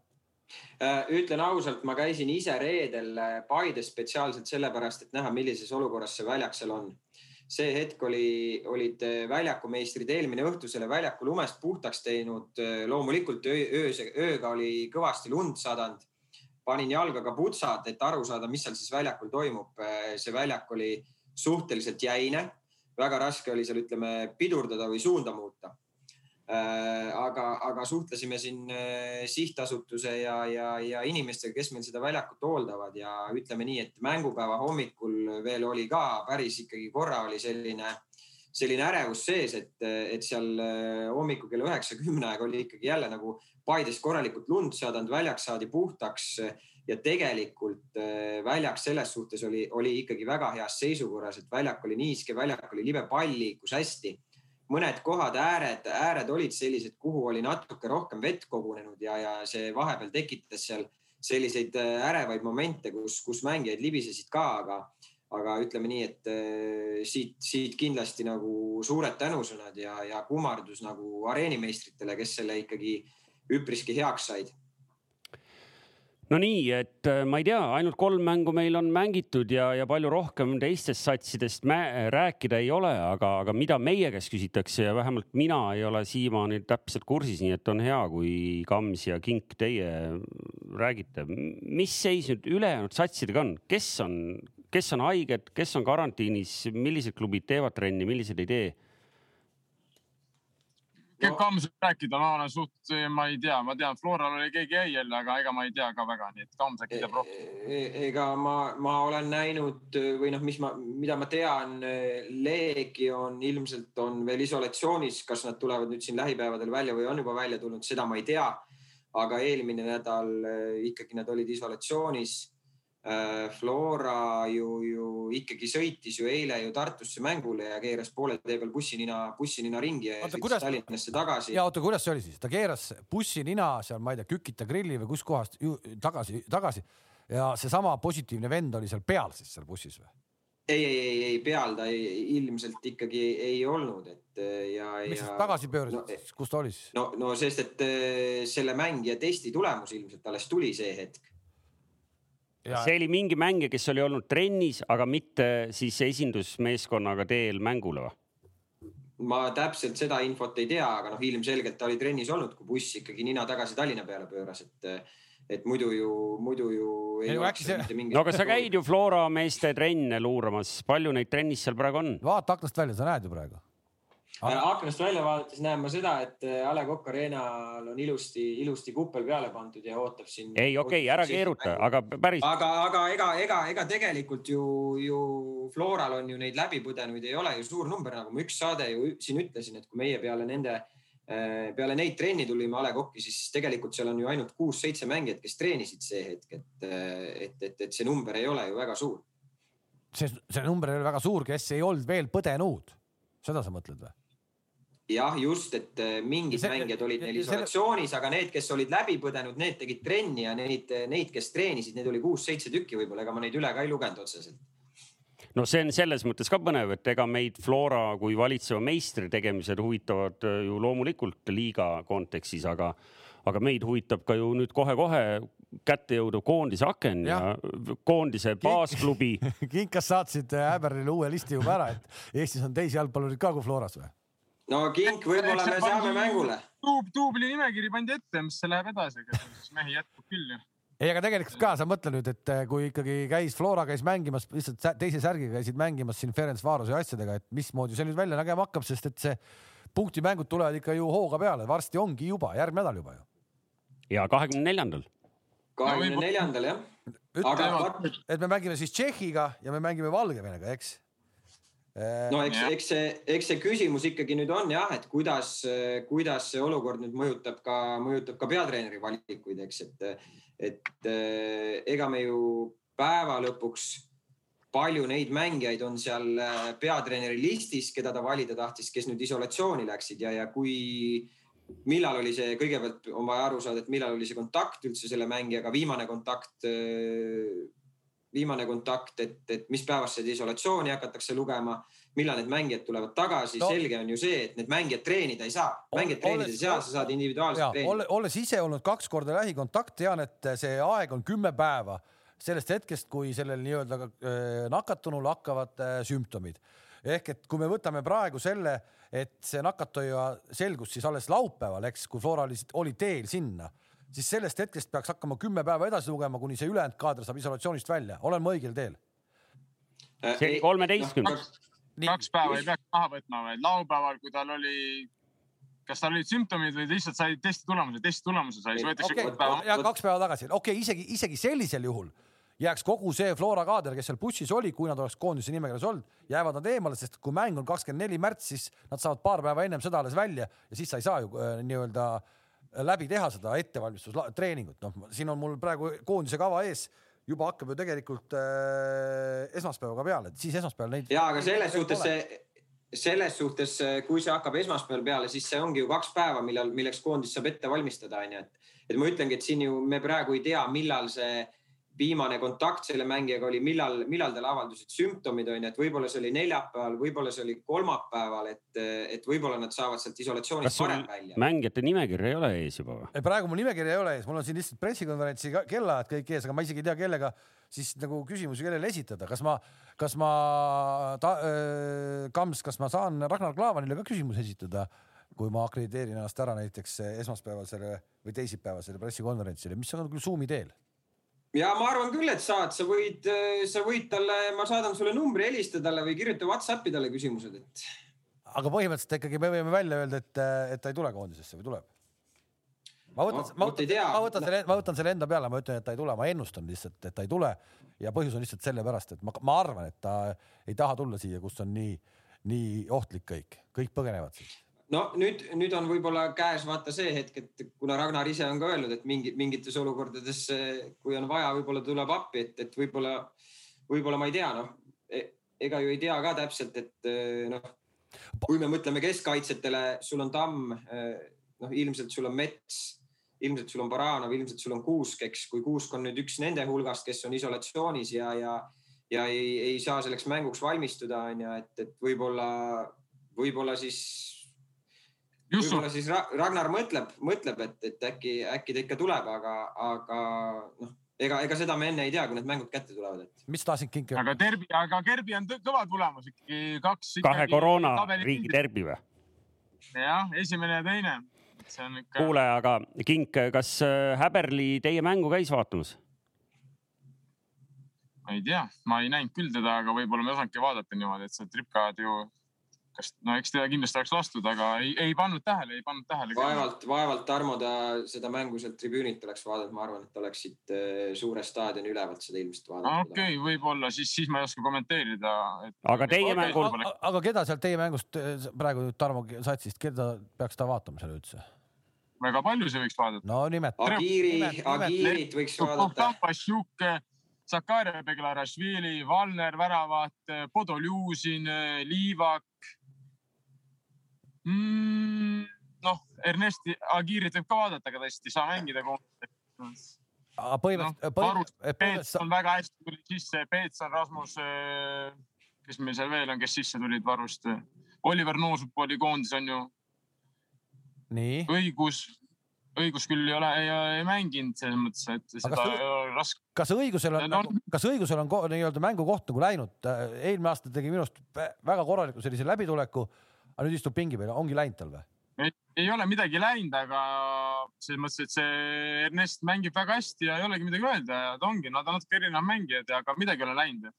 Speaker 4: Äh, ütlen ausalt, ma käisin ise reedel äh, Paides spetsiaalselt sellepärast, et näha, millises olukorras see väljak seal on. see hetk oli, olid äh, väljakumeistrid eelmine õhtu selle väljaku lumest puhtaks teinud. loomulikult öö, öö, ööga oli kõvasti lund sadanud panin jalgaga putsad, et aru saada, mis seal siis väljakul toimub. see väljak oli suhteliselt jäine, väga raske oli seal, ütleme, pidurdada või suunda muuta. aga, aga suhtlesime siin eh, sihtasutuse ja, ja, ja inimestega, kes meil seda väljakut hooldavad ja ütleme nii, et mängupäeva hommikul veel oli ka päris ikkagi korra oli selline selline ärevus sees, et, et seal eh, hommikul kella üheksa, kümne aega oli ikkagi jälle nagu Paides korralikult lund sadanud, väljak saadi puhtaks ja tegelikult äh, väljak selles suhtes oli, oli ikkagi väga heas seisukorras, et väljak oli niiske, väljak oli libe, pall liikus hästi. mõned kohad, ääred, ääred olid sellised, kuhu oli natuke rohkem vett kogunenud ja, ja see vahepeal tekitas seal selliseid äh, ärevaid momente, kus, kus mängijad libisesid ka, aga, aga ütleme nii, et äh, siit, siit kindlasti nagu suured tänusõnad ja, ja kummardus nagu areenimeistritele, kes selle ikkagi üpriski heaks said.
Speaker 2: No nii, et äh, ma ei tea, ainult kolm mängu meil on mängitud ja, ja palju rohkem teistest satsidest rääkida ei ole, aga, aga mida meie käest küsitakse ja vähemalt mina ei ole siiamaani täpselt kursis, nii et on hea, kui Kams ja Kink, teie räägite, mis seis nüüd ülejäänud satsidega on, kes on, kes on haiged, kes on karantiinis, millised klubid teevad trenni, millised ei tee
Speaker 3: no. Kams võib rääkida, ma olen suht, ma ei tea, ma tean, Floral oli keegi jäi jälle, aga ega ma ei tea ka väga, nii et Kams äkki teab rohkem.
Speaker 4: E, e, ega ma, ma olen näinud või noh, mis ma, mida ma tean, Leegion ilmselt on veel isolatsioonis, kas nad tulevad nüüd siin lähipäevadel välja või on juba välja tulnud, seda ma ei tea. aga eelmine nädal ikkagi nad olid isolatsioonis Flora ju, ju ikkagi sõitis ju eile ju Tartusse mängule ja keeras poole tee peal bussinina, bussinina ringi ja oota, sõitis kuidas... Tallinnasse tagasi.
Speaker 1: ja oota, kuidas see oli siis, ta keeras bussinina seal, ma ei tea, Kükita grilli või kuskohast tagasi, tagasi ja seesama positiivne vend oli seal peal siis seal bussis või?
Speaker 4: ei, ei, ei, ei peal ta ei, ilmselt ikkagi ei olnud, et ja.
Speaker 1: miks sa tagasi pöörasid no,, kus ta oli siis?
Speaker 4: no, no sest, et äh, selle mängija testi tulemus ilmselt alles tuli see hetk
Speaker 2: Ja... see oli mingi mängija, kes oli olnud trennis, aga mitte siis esindusmeeskonnaga teel mängule või?
Speaker 4: ma täpselt seda infot ei tea, aga noh, ilmselgelt ta oli trennis olnud, kui buss ikkagi nina tagasi Tallinna peale pööras, et, et muidu ju, muidu ju.
Speaker 2: See... no aga sa käid ju Flora meeste trenne luuramas, palju neid trennis seal praegu on?
Speaker 1: vaata aknast välja, sa näed ju praegu
Speaker 4: aknast välja vaadates näen ma seda, et äh, A Le Coq Arena'l on ilusti, ilusti kuppel peale pandud ja ootab siin.
Speaker 2: ei, okei okay,, ära keeruta, aga päris.
Speaker 4: aga, aga ega, ega, ega tegelikult ju, ju Floral on ju neid läbipõdenuid ei ole ju suur number, nagu ma üks saade ju siin ütlesin, et kui meie peale nende, äh, peale neid trenni tulime A Le Coq'i, siis tegelikult seal on ju ainult kuus-seitse mängijat, kes treenisid see hetk, et, et, et, et see number ei ole ju väga suur.
Speaker 1: see, see number ei ole väga suur, kes ei olnud veel põdenud, seda sa mõtled või?
Speaker 4: Jah, just, et äh, mingid see, mängijad olid neil isolatsioonis, aga need, kes olid läbi põdenud, need tegid trenni ja neid, neid, kes treenisid, neid oli kuus-seitse tükki võib-olla, ega ma neid üle ka ei lugenud otseselt.
Speaker 2: No see on selles mõttes ka põnev, et ega meid Flora kui valitseva meistri tegemised huvitavad äh, ju loomulikult liiga kontekstis, aga, aga meid huvitab ka ju nüüd kohe-kohe kätte jõudev koondise aken ja, ja koondise baasklubi.
Speaker 1: Kinkas saatsid Häberile uue listi juba ära, et Eestis on teisi jalgpallureid ka kui Floras või?
Speaker 4: No kink, võib-olla me saame mängule.
Speaker 3: duub, duubli nimekiri pandi ette, mis see läheb edasi, ega siis mehi jätkub küll ju.
Speaker 1: ei, aga tegelikult ka sa mõtle nüüd, et eh, kui ikkagi käis Flora käis mängimas lihtsalt teise särgiga käisid mängimas siin Ferenc Varose asjadega, et mismoodi see nüüd välja nägema hakkab, sest et see punktimängud tulevad ikka ju hooga peale, varsti ongi juba järgmine nädal juba ju.
Speaker 2: ja kahekümne neljandal.
Speaker 4: kahekümne neljandal jah.
Speaker 1: aga et me mängime siis Tšehhiga ja me mängime Valgevenega, eks
Speaker 4: no eks, eks see, eks see küsimus ikkagi nüüd on jah, et kuidas, kuidas see olukord nüüd mõjutab ka, mõjutab ka peatreeneri valikuid, eks, et, et eh, ega me ju päeva lõpuks palju neid mängijaid on seal eh, peatreeneri listis, keda ta valida tahtis, kes nüüd isolatsiooni läksid ja, ja kui, millal oli see, kõigepealt on vaja aru saada, et millal oli see kontakt üldse selle mängijaga, viimane kontakt viimane kontakt, et, et mis päevast seda isolatsiooni hakatakse lugema, millal need mängijad tulevad tagasi no., selge on ju see, et need mängijad treenida ei saa. mängijad treenida ei saa, sa saad individuaalselt treenida.
Speaker 1: olles ise olnud kaks korda lähikontakt, tean, et see aeg on kümme päeva sellest hetkest, kui sellel nii-öelda nakatunul hakkavad sümptomid. ehk et kui me võtame praegu selle, et see nakatuja selgus siis alles laupäeval, eks, kui Flora oli, oli teel sinna siis sellest hetkest peaks hakkama kümme päeva edasi lugema, kuni see ülejäänud kaader saab isolatsioonist välja. olen ma õigel teel?
Speaker 2: see oli kolmeteistkümnes.
Speaker 3: kaks päeva ei peaks maha võtma, vaid laupäeval, kui tal oli, kas tal olid sümptomid või lihtsalt sai testi tulemuse, testi tulemuse sai, siis võetakse
Speaker 1: okay, kaks päeva. ja kaks päeva tagasi, okei okay,, isegi, isegi sellisel juhul jääks kogu see Flora kaader, kes seal bussis oli, kui nad oleks koondise nimekirjas olnud, jäävad nad eemale, sest kui mäng on kakskümmend neli märts, siis nad saavad paar päeva ennem seda alles välja ja siis sa ei saa ju äh, nii-öelda äh, läbi teha seda ettevalmistustreeningut, noh, siin on mul praegu koondise kava ees juba hakkab ju tegelikult äh, esmaspäevaga peale, siis esmaspäeval neid.
Speaker 4: ja, aga selles suhtes see, selles suhtes, kui see hakkab esmaspäeval peale, siis see ongi ju kaks päeva, millal, milleks koondis saab ette valmistada, onju, et, et ma ütlengi, et siin ju me praegu ei tea, millal see viimane kontakt selle mängijaga oli, millal, millal tal avaldusid sümptomid on ju, et võib-olla see oli neljapäeval, võib-olla see oli kolmapäeval, et, et võib-olla nad saavad sealt isolatsioonist varem välja.
Speaker 2: mängijate nimekirja ei ole ees juba või?
Speaker 1: praegu mul nimekirja ei ole ees, mul on siin lihtsalt pressikonverentsi kellaajad kõik ees, aga ma isegi ei tea, kellega siis nagu küsimusi kellele esitada, kas ma, kas ma äh, Kams, kas ma saan Ragnar Klavanile ka küsimusi esitada? kui ma akrediteerin ennast ära näiteks esmaspäevasele või teisipäevasele pressikonverentsile, mis on küll Zoomi teel
Speaker 4: ja ma arvan küll, et saad, sa võid, sa võid talle, ma saadan sulle numbri, helista talle või kirjuta Whatsappi talle küsimused, et.
Speaker 1: aga põhimõtteliselt ikkagi me võime välja öelda, et, et ta ei tule koondisesse või tuleb? ma võtan no,, ma, ma võtan selle, ma võtan selle enda peale, ma ütlen, et ta ei tule, ma ennustan lihtsalt, et ta ei tule ja põhjus on lihtsalt sellepärast, et ma, ma arvan, et ta ei taha tulla siia, kus on nii, nii ohtlik kõik, kõik põgenevad siit
Speaker 4: no nüüd, nüüd on võib-olla käes vaata see hetk, et kuna Ragnar ise on ka öelnud, et mingi, mingites olukordades, kui on vaja, võib-olla tuleb appi, et, et võib-olla, võib-olla ma ei tea, noh, e, ega ju ei tea ka täpselt, et noh, kui me mõtleme keskkaitsjatele, sul on Tamm, noh, ilmselt sul on Mets, ilmselt sul on Baranov, ilmselt sul on Kuusk, eks, kui Kuusk on nüüd üks nende hulgast, kes on isolatsioonis ja, ja, ja ei, ei saa selleks mänguks valmistuda, on ju, et, et võib-olla, võib-olla siis võib-olla siis Ragnar mõtleb, mõtleb, et, et äkki, äkki ta ikka tuleb, aga, aga noh, ega, ega seda me enne ei tea, kui need mängud kätte tulevad, et.
Speaker 1: mis tahtsid kinki
Speaker 3: aga derbi, aga Gerbi on kõva tulemus ikkagi kaks.
Speaker 2: kahe koroonariigi derbi või?
Speaker 3: jah, esimene ja teine. Ikka...
Speaker 2: kuule, aga Kink, kas äh, Häberli teie mängu käis vaatamas?
Speaker 3: ma ei tea, ma ei näinud küll teda, aga võib-olla ma ei osanudki vaadata niimoodi, et see tripkad ju kas, no eks teda kindlasti oleks lastud, aga ei, ei pannud tähele, ei pannud tähele.
Speaker 4: vaevalt, vaevalt Tarmo ta seda mängu sealt tribüünilt oleks vaadanud, ma arvan, et oleks siit äh, suure staadioni ülevalt seda ilmselt vaadanud.
Speaker 3: okei okay,, võib-olla siis, siis ma ei oska kommenteerida et....
Speaker 2: aga teie mängul.
Speaker 1: aga keda sealt teie mängust äh, praegu Tarmo satsist, keda peaks ta vaatama seal üldse?
Speaker 3: väga palju see võiks vaadata.
Speaker 1: no nimeta.
Speaker 4: Agiiri, Agiirit võiks vaadata.
Speaker 3: Pašjuk, Zakaria Beglarashvili, Valner väravat, Podoljuzin, Liivak mm,? noh, Ernesti Agirit võib ka vaadata, aga tõesti ei saa mängida
Speaker 1: aga põhimõtteliselt no,.
Speaker 3: Peets on väga hästi tuli sisse, Peets on Rasmus äh, kes meil seal veel on, kes sisse tulid varust. Oliver Noosupuu oli koondis on ju, õigus, õigus küll ei ole, ei mänginud selles mõttes, et seda
Speaker 1: kas-
Speaker 3: ei ole raske.
Speaker 1: kas õigusel on
Speaker 3: No-
Speaker 1: kas õigusel on nii-öelda mängukoht nagu läinud? eelmine aasta tegi minu arust vä- väga korraliku sellise läbituleku, aga nüüd istub pingi peal, ongi läinud tal või?
Speaker 3: ei, ole midagi läinud, aga selles mõttes, et see Ernest mängib väga hästi ja ei olegi midagi öelda ja ta ongi, nad on natuke erinevad mängijad, aga midagi ei ole läinud.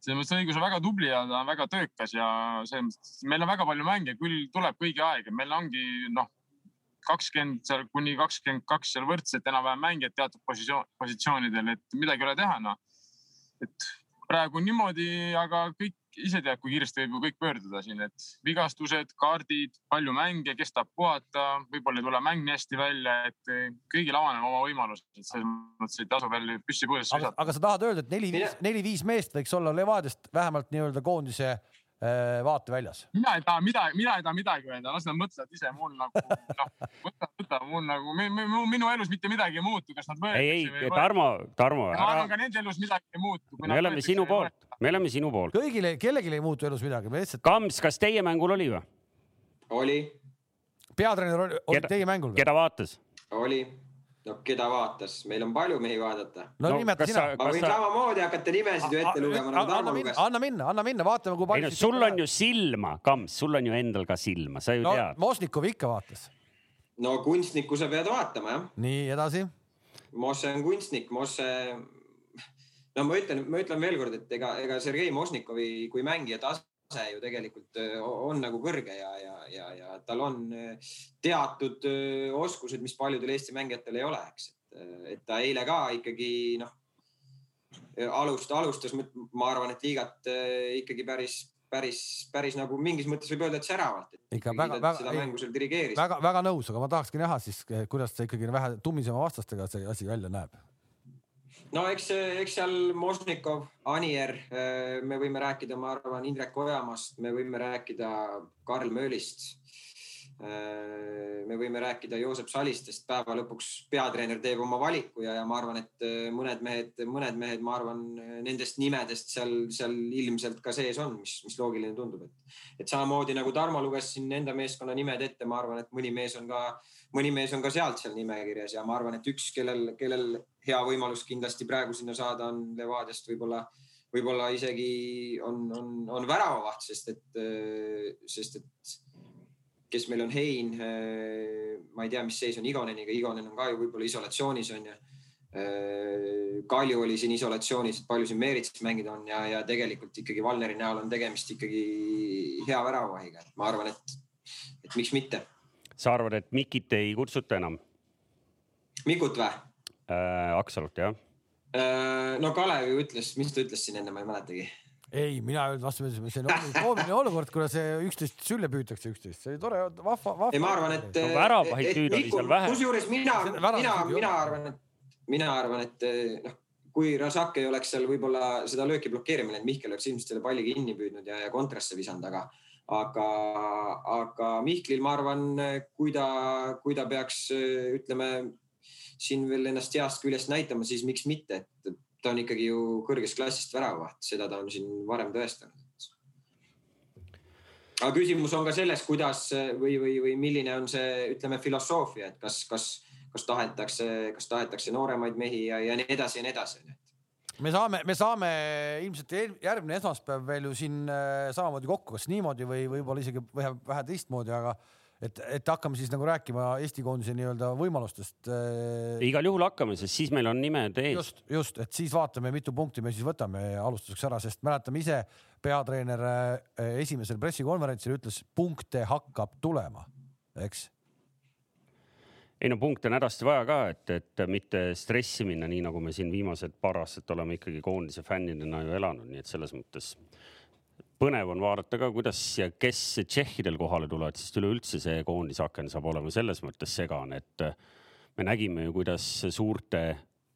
Speaker 3: selles mõttes õigus on väga tubli ja ta on väga töökas ja selles mõttes, meil on väga palju mänge, küll tuleb kõigi aeg ja meil ongi noh, kakskümmend seal kuni kakskümmend kaks seal võrdselt enam-vähem mängijad teatud positsioon, positsioonidel, et midagi ei ole teha, noh. et praegu on niimoodi, aga kõik ise teab, kui kiiresti võib ju kõik pöörduda siin, et vigastused, kaardid, palju mänge, kes tahab puhata, võib-olla ei tule mäng nii hästi välja, et kõigil avaneb oma võimalus, et selles mõttes ei tasu veel püssi
Speaker 1: aga,
Speaker 3: visata.
Speaker 1: aga sa tahad öelda, et neli-viis, neli-viis meest võiks olla Levadiast vähemalt nii-öelda koondise äh, vaateväljas?
Speaker 3: mina ei taha midagi, mina ei taha midagi öelda, las nad mõtlevad ise, mul nagu noh, võta, võta mul nagu, minu elus mitte midagi ei muutu, kas nad
Speaker 2: ei, ei, Tarmo, Tarmo,
Speaker 3: ma arvan, ka nende elus midagi ei muutu.
Speaker 2: me oleme sinu poolt, me oleme sinu poolt.
Speaker 1: kõigile, kellelgi ei muutu elus midagi, me lihtsalt,
Speaker 2: Kams, kas teie mängul oli või?
Speaker 4: oli,
Speaker 1: peatreener oli, oli
Speaker 2: Keda-
Speaker 1: teie mängul või?
Speaker 2: keda vaatas?
Speaker 4: oli. no keda vaatas, meil on palju mehi vaadata.
Speaker 1: no, no nimeta
Speaker 2: kas
Speaker 1: sina
Speaker 4: ma võin
Speaker 2: sa-
Speaker 4: samamoodi hakata nimesid ju ette lugema nagu
Speaker 1: anna
Speaker 4: Tarmo
Speaker 1: minna,
Speaker 4: luges.
Speaker 1: anna minna, anna minna, vaatame, kui
Speaker 2: ei
Speaker 1: palju
Speaker 2: no sul on ju silma, Kams, sul on ju endal ka silma, sa ju
Speaker 1: no
Speaker 2: tead.
Speaker 1: Mosnikov ikka vaatas.
Speaker 4: no kunstnikku sa pead vaatama jah.
Speaker 1: nii edasi.
Speaker 4: Mosse on kunstnik, Mosse. No ma ütlen, ma ütlen veelkord, et ega, ega Sergei Mosnikovi kui mängija tase ju tegelikult öö, on nagu kõrge ja, ja, ja, ja tal on öö, teatud öö, oskused, mis paljudel Eesti mängijatel ei ole, eks. et ta eile ka ikkagi noh, alust-, alustas, ma arvan, et liigat ikkagi päris, päris, päris nagu mingis mõttes võib öelda, et säravalt.
Speaker 1: Ikka väga- väga- väga, väga nõus, aga ma tahakski näha siis, kuidas see ikkagi vähe tummisema vastastega see asi välja näeb.
Speaker 4: No eks, eks seal Mosnikov, Anier, me võime rääkida, ma arvan, Indrek Ojamaast, me võime rääkida Karl Möölist. Me võime rääkida Joosep Salistest, päeva lõpuks peatreener teeb oma valiku ja, ja ma arvan, et mõned mehed, mõned mehed, ma arvan, nendest nimedest seal, seal ilmselt ka sees on, mis, mis loogiline tundub, et, et samamoodi nagu Tarmo luges siin enda meeskonna nimed ette, ma arvan, et mõni mees on ka, mõni mees on ka sealt seal nimekirjas ja ma arvan, et üks, kellel, kellel hea võimalus kindlasti praegu sinna saada on Levadiast võib-olla, võib-olla isegi on, on, on väravavaht, sest et, sest et kes meil on Hein, ma ei tea, mis seis on Igoneniga, Igonen on ka ju võib-olla isolatsioonis on ju. Kalju oli siin isolatsioonis, et palju siin Meerits mängida on ja, ja tegelikult ikkagi Valneri näol on tegemist ikkagi hea väravavahiga, et ma arvan, et, et miks mitte.
Speaker 2: sa arvad, et Mikit ei kutsuta enam
Speaker 4: Mikut või?
Speaker 2: äh,? Aksalut jah?
Speaker 4: no Kalev ju ütles, mis ta ütles siin enne, ma ei mäletagi.
Speaker 1: ei, mina ei öelnud vastupidi, see on koomiline olukord, kuna see üksteist sülle püütakse üksteist, see oli tore, vahva, vahva.
Speaker 4: ei, ma arvan, et.
Speaker 2: No väravaid nüüd oli seal vähe.
Speaker 4: kusjuures mina, mina, mina arvan, et, mina arvan, et noh, kui Razak ei oleks seal võib-olla seda lööki blokeerima läinud, Mihkel oleks ilmselt selle palli kinni püüdnud ja, ja kontrasse visanud, aga, aga, aga Mihklil, ma arvan, kui ta, kui ta peaks, ütleme siin veel ennast heast küljest näitama, siis miks mitte, et ta on ikkagi ju kõrgest klassist väravavaht, seda ta on siin varem tõestanud aga küsimus on ka selles, kuidas või, või, või milline on see, ütleme, filosoofia, et kas, kas, kas tahetakse, kas tahetakse nooremaid mehi ja, ja nii edasi ja nii edasi.
Speaker 1: me saame, me saame ilmselt järgmine esmaspäev veel ju siin äh, samamoodi kokku, kas niimoodi või võib-olla isegi vähe, vähe teistmoodi, aga et, et hakkame siis nagu rääkima Eesti koondise nii-öelda võimalustest äh,
Speaker 2: igal juhul hakkame, sest siis meil on nimed ees.
Speaker 1: just, just, et siis vaatame, mitu punkti me siis võtame alustuseks ära, sest mäletame ise, peatreener äh, esimesel pressikonverentsil ütles, punkte hakkab tulema, eks.
Speaker 2: ei no punkte on hädasti vaja ka, et, et mitte stressi minna, nii nagu me siin viimased paar aastat oleme ikkagi koondise fännidena ju elanud, nii et selles mõttes põnev on vaadata ka, kuidas ja kes tšehhidel kohale tulevad, sest üleüldse see koondisaken saab olema selles mõttes segane, et me nägime ju, kuidas suurte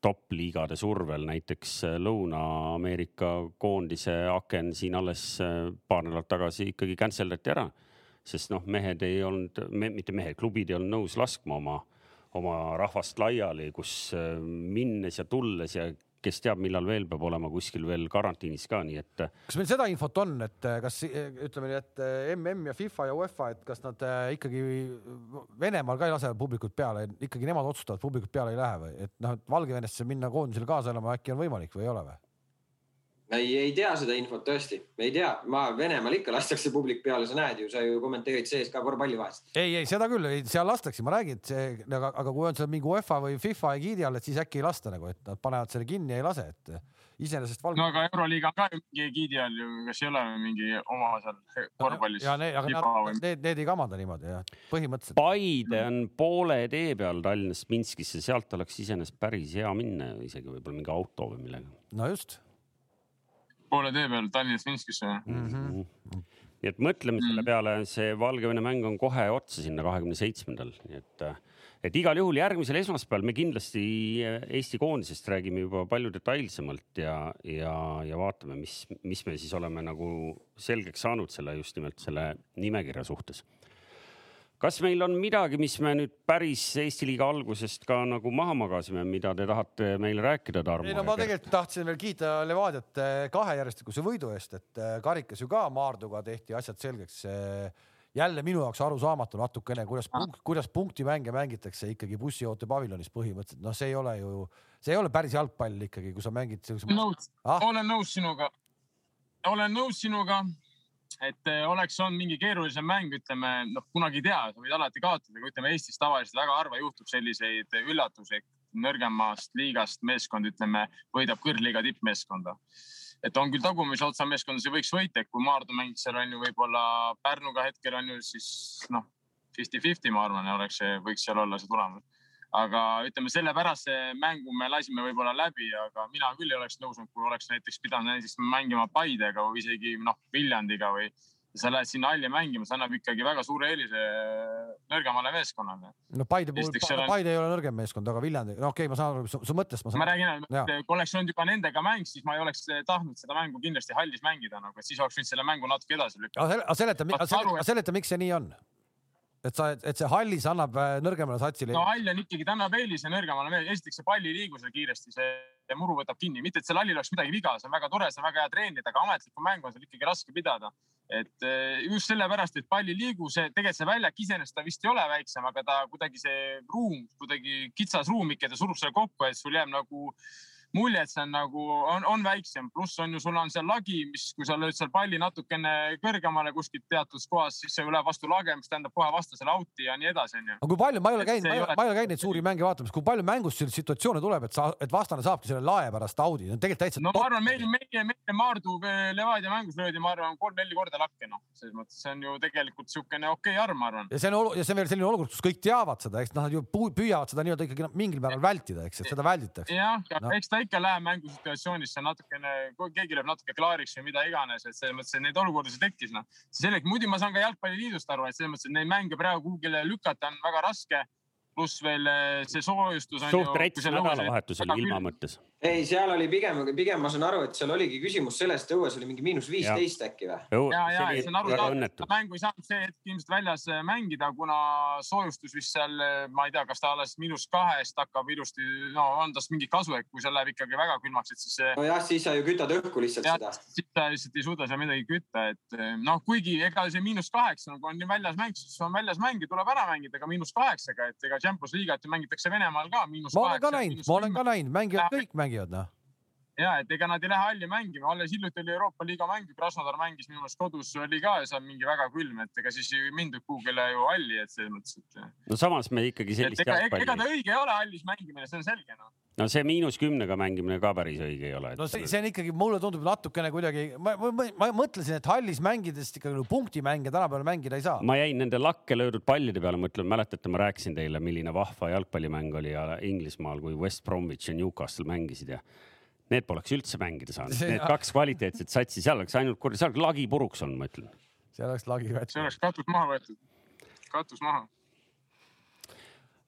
Speaker 2: top-liigade survel näiteks Lõuna-Ameerika koondise aken siin alles paar nädalat tagasi ikkagi cancel dati ära sest noh, mehed ei olnud me,, mitte mehed, klubid ei olnud nõus laskma oma, oma rahvast laiali, kus äh, minnes ja tulles ja kes teab, millal veel peab olema kuskil veel karantiinis ka, nii et.
Speaker 1: kas meil seda infot on, et kas ütleme nii, et MM ja FIFA ja UEFA, et kas nad ikkagi Venemaal ka ei lase publikut peale, ikkagi nemad otsustavad, publikut peale ei lähe või et noh, et Valgevenesse minna koondisele kaasa elama äkki on võimalik või ei ole või?
Speaker 4: Ei, ei tea seda infot tõesti, ei tea, ma Venemaal ikka lastakse publik peale, sa näed ju, sa ju kommenteerid sees ka korvpalli vahest.
Speaker 1: ei, ei seda küll, seal lastakse, ma räägin, et see, aga, aga kui on seal mingi UEFA või FIFA egiidi all, et siis äkki ei lasta nagu, et nad panevad selle kinni ja ei lase, et iseenesest
Speaker 3: valg.... no aga Euroliiga on ka ju mingi egiidi all ju, kas ei ole mingi oma seal korvpallis?
Speaker 1: ja need, aga nad, need, need ei kamanda niimoodi jah, põhimõtteliselt.
Speaker 2: Paide on poole tee peal Tallinnast Minskisse, sealt oleks iseenesest päris hea minna, isegi võib-olla mingi auto või millega.
Speaker 1: no just
Speaker 3: poole tee peal Tallinnast Minskisse
Speaker 2: mm. -hmm. nii et mõtleme mm selle peale, see Valgevene mäng on kohe otsa sinna kahekümne seitsmendal, nii et, et igal juhul järgmisel esmaspäeval me kindlasti Eesti koondisest räägime juba palju detailsemalt ja, ja, ja vaatame, mis, mis me siis oleme nagu selgeks saanud selle just nimelt selle nimekirja suhtes kas meil on midagi, mis me nüüd päris Eesti liiga algusest ka nagu maha magasime, mida te tahate meile rääkida, Tarmo?
Speaker 1: ei no ma tegelikult tahtsin veel kiita Levadiat eh, kahe järjestikuse võidu eest, et eh, karikas ju ka Maarduga tehti asjad selgeks. jälle minu jaoks arusaamatu natukene, kuidas, kuidas punktimänge mängitakse ikkagi bussioote paviljonis põhimõtteliselt, noh, see ei ole ju, see ei ole päris jalgpall ikkagi, kui sa mängid.
Speaker 3: nõus ah?, olen nõus sinuga, olen nõus sinuga et eh, oleks olnud mingi keerulisem mäng, ütleme, noh, kunagi ei tea, sa võid alati kaotada, aga ütleme Eestis tavaliselt väga harva juhtub selliseid üllatusi, nõrgemast liigast meeskond, ütleme, võidab kõrgliiga tippmeeskonda. et on küll tagumise otsa meeskondasid võiks võita, et kui Maardu mängis seal on ju võib-olla Pärnuga hetkel on ju siis noh, fifty-fifty, ma arvan, oleks, võiks seal olla see tulemus aga ütleme, sellepärase mängu me lasime võib-olla läbi, aga mina küll ei oleks nõus, kui oleks näiteks pidanud näiteks mängima Paidega või isegi noh, Viljandiga või sa lähed sinna halli mängima, see annab ikkagi väga suure eelise nõrgemale meeskonnale.
Speaker 1: no Paide puhul, on... Paide ei ole nõrgem meeskond, aga Viljandi, no okei okay,, ma saan aru su, su mõttest.
Speaker 3: ma, ma räägin, kui oleks olnud juba nendega mäng, siis ma ei oleks tahtnud seda mängu kindlasti hallis mängida nagu, et siis oleks võinud selle mängu natuke edasi lükata.
Speaker 1: aga seleta, seleta, seleta, miks see nii on et sa, et see hallis annab äh, nõrgemale satsile.
Speaker 3: no hall on ikkagi, ta annab eelise nõrgemale, esiteks see pall ei liigu seal kiiresti, see muru võtab kinni, mitte et seal hallil oleks midagi viga, see on väga tore, see on väga hea treenida, aga ametlikku mängu on seal ikkagi raske pidada. et äh, just sellepärast, et pall ei liigu, see tegelikult see väljak iseenesest ta vist ei ole väiksem, aga ta kuidagi see ruum, kuidagi kitsas ruumike, ta surub selle kokku, et sul jääb nagu mulje, et see on nagu, on, on väiksem, pluss on ju, sul on seal lagi, mis, kui sa lööd seal palli natukene kõrgemale kuskilt teatud kohas, siis see läheb vastu lage, mis tähendab kohe vastasele out'i ja nii edasi, onju.
Speaker 1: aga kui palju, ma ei ole käinud, ma, ole... ma ei ole käinud neid suuri mänge vaatamas, kui palju mängus selliseid situatsioone tuleb, et sa, et vastane saabki selle lae pärast out'i, no tegelikult täitsa.
Speaker 3: no ma arvan, meil, meie, meie Maardu Levadia mängus löödi, ma arvan, kolm-neli korda lakke, noh, selles mõttes see on ju tegelikult niisugune okei okay arm, ma arvan.
Speaker 1: ja see on, ja see on veel selline olukord, kus kõik teavad seda, eks noh, nad ju püüavad seda nii-öelda ikkagi mingil määral vältida, eks, et seda välditakse.
Speaker 3: jah no., eks ta ikka läheb mängus situatsioonis see natukene, keegi lööb natuke klaariks või mida iganes, et selles mõttes, et neid olukordasid tekkis, noh. sellega, muidu ma saan ka jalgpalliliidust aru, et selles mõttes, et neid mänge praegu kuhugile lükata on väga raske pluss veel eh, see soojustus
Speaker 2: on suht rets nädalavahetusel ilma mõttes.
Speaker 4: Ei, seal oli pigem, pigem ma saan aru, et seal oligi küsimus selles, et õues oli mingi miinus viisteist äkki või?
Speaker 3: ja, ja, ja see on arusaadav, mängu ei saanud see hetk ilmselt väljas eh, mängida, kuna soojustus vist seal, eh, ma ei tea, kas ta alles miinus kahest hakkab ilusti, no on tast mingit kasu, et kui seal läheb ikkagi väga külmaks, et siis see.
Speaker 4: nojah, siis sa ju kütad õhku lihtsalt ja, seda.
Speaker 3: siis sa lihtsalt ei suuda seal midagi kütta, et noh, kuigi ega see miinus kaheksa nagu on väljas mäng, siis on väljas mäng ja tuleb ära mängida ka miinus kaheksaga, et ega Champions liigat ju mängitakse Venemaal ka miinus
Speaker 1: kaheksa. ma olen ka näinud, ma olen ka näinud, mängivad, kõik mängivad jøde.
Speaker 3: Ja et ega nad ei lähe halli mängima, alles hiljuti oli Euroopa liiga mäng, Krasnodar mängis minu meelest kodus oli ka seal mingi väga külm, et ega siis ei mindud kuhugile ju halli, et selles mõttes, et.
Speaker 2: no samas me ikkagi sellist
Speaker 3: ega, jalgpalli. ega ta õige ei ole hallis mängimine, see on selge noh
Speaker 2: no see miinus kümnega mängimine ka päris õige ei ole.
Speaker 1: no see, see on ikkagi, mulle tundub natukene kuidagi, ma, ma, ma, ma mõtlesin, et hallis mängides ikkagi nagu punktimänge tänapäeval mängida ei saa.
Speaker 2: ma jäin nende lakke löödud pallide peale mõtlema, mäletate, ma rääkisin teile, milline vahva jalgpallimäng oli Inglismaal, kui West Bromwich ja Newcastle mängisid ja need poleks üldse mängida saanud, need kaks kvaliteetset satsi, seal oleks ainult, seal oleks lagi puruks olnud, ma ütlen.
Speaker 1: seal oleks lagi võetud.
Speaker 3: see oleks katus maha võetud, katus maha.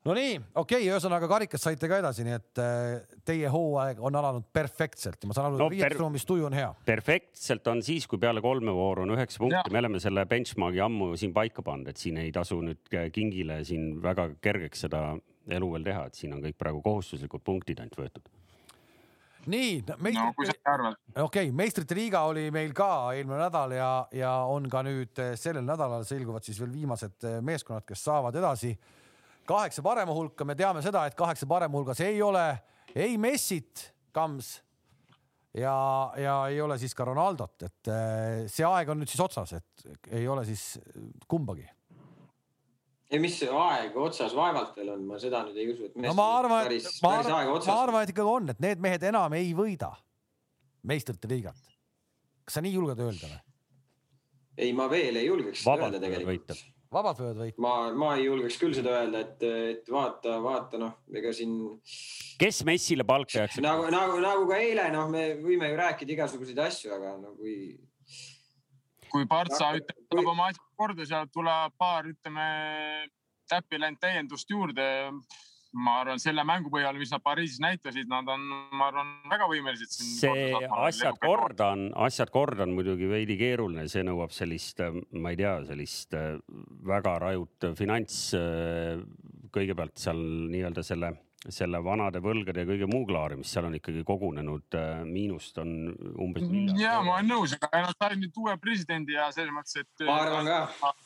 Speaker 1: Nonii, okei okay,, ühesõnaga karikas saite ka edasi, nii et äh, teie hooaeg on alanud perfektselt ja ma saan aru no,, et riietusruumis per... tuju on hea.
Speaker 2: perfektselt on siis, kui peale kolme vooru on üheksa punkti, me oleme selle benchmark'i ammu siin paika pannud, et siin ei tasu nüüd kingile siin väga kergeks seda elu veel teha, et siin on kõik praegu kohustuslikud punktid ainult võetud
Speaker 1: nii
Speaker 3: no
Speaker 1: meistrite
Speaker 3: kui sa arvad.
Speaker 1: okei okay,, meistrite liiga oli meil ka eelmine nädal ja, ja on ka nüüd eh, sellel nädalal selguvad siis veel viimased eh, meeskonnad, kes saavad edasi kaheksa parema hulka, me teame seda, et kaheksa parema hulgas ei ole ei Messit, Kams ja, ja ei ole siis ka Ronaldot, et eh, see aeg on nüüd siis otsas, et ei ole siis kumbagi.
Speaker 4: ei, mis see aeg otsas vaevalt veel on, ma seda nüüd ei usu, et.
Speaker 1: no ma arvan, et ma arvan, ma arvan, et ikkagi on, et need mehed enam ei võida meistrite liigat. kas sa nii julged öelda või?
Speaker 4: ei, ma veel ei julgeks seda
Speaker 2: Vabalt
Speaker 4: öelda
Speaker 2: võivad
Speaker 4: tegelikult
Speaker 1: vabalt võivad võita.
Speaker 4: ma, ma ei julgeks küll seda öelda, et, et vaata, vaata noh, ega siin
Speaker 2: kes Messile palka jääks?
Speaker 4: nagu, nagu, nagu ka eile, noh, me võime ju rääkida igasuguseid asju, aga no kui
Speaker 3: kui Partsa ütleb, tuleb oma asjad korda, sealt tuleb paar, ütleme, täppi läinud täiendust juurde. ma arvan, selle mängu põhjal, mis nad Pariisis näitasid, nad on, ma arvan, väga võimelised.
Speaker 2: see asjad korda on, asjad korda on muidugi veidi keeruline, see nõuab sellist, ma ei tea, sellist äh, väga rajut finants. kõigepealt seal nii-öelda selle, selle vanade võlgade ja kõige muu klaarimist, seal on ikkagi kogunenud äh, miinust on umbes.
Speaker 3: ja ma olen nõus, aga nad said nüüd uue presidendi ja selles mõttes, et.
Speaker 4: ma arvan ka,
Speaker 3: väga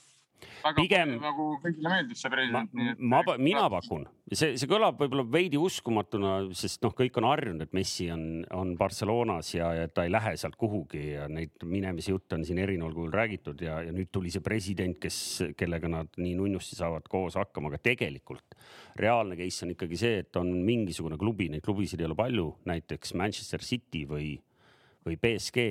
Speaker 2: Pigem-
Speaker 3: nagu kõigile meeldib see
Speaker 2: ma
Speaker 3: president, et.
Speaker 2: ma, mina pakun, see, see kõlab võib-olla veidi uskumatuna, sest noh, kõik on harjunud, et Messi on, on Barcelonas ja, ja ta ei lähe sealt kuhugi ja neid minemise jutte on siin erineval kujul räägitud ja, ja nüüd tuli see president, kes, kellega nad nii nunnusti saavad koos hakkama, aga tegelikult reaalne case on ikkagi see, et on mingisugune klubi, neid klubisid ei ole palju, näiteks Manchester City või, või BSG,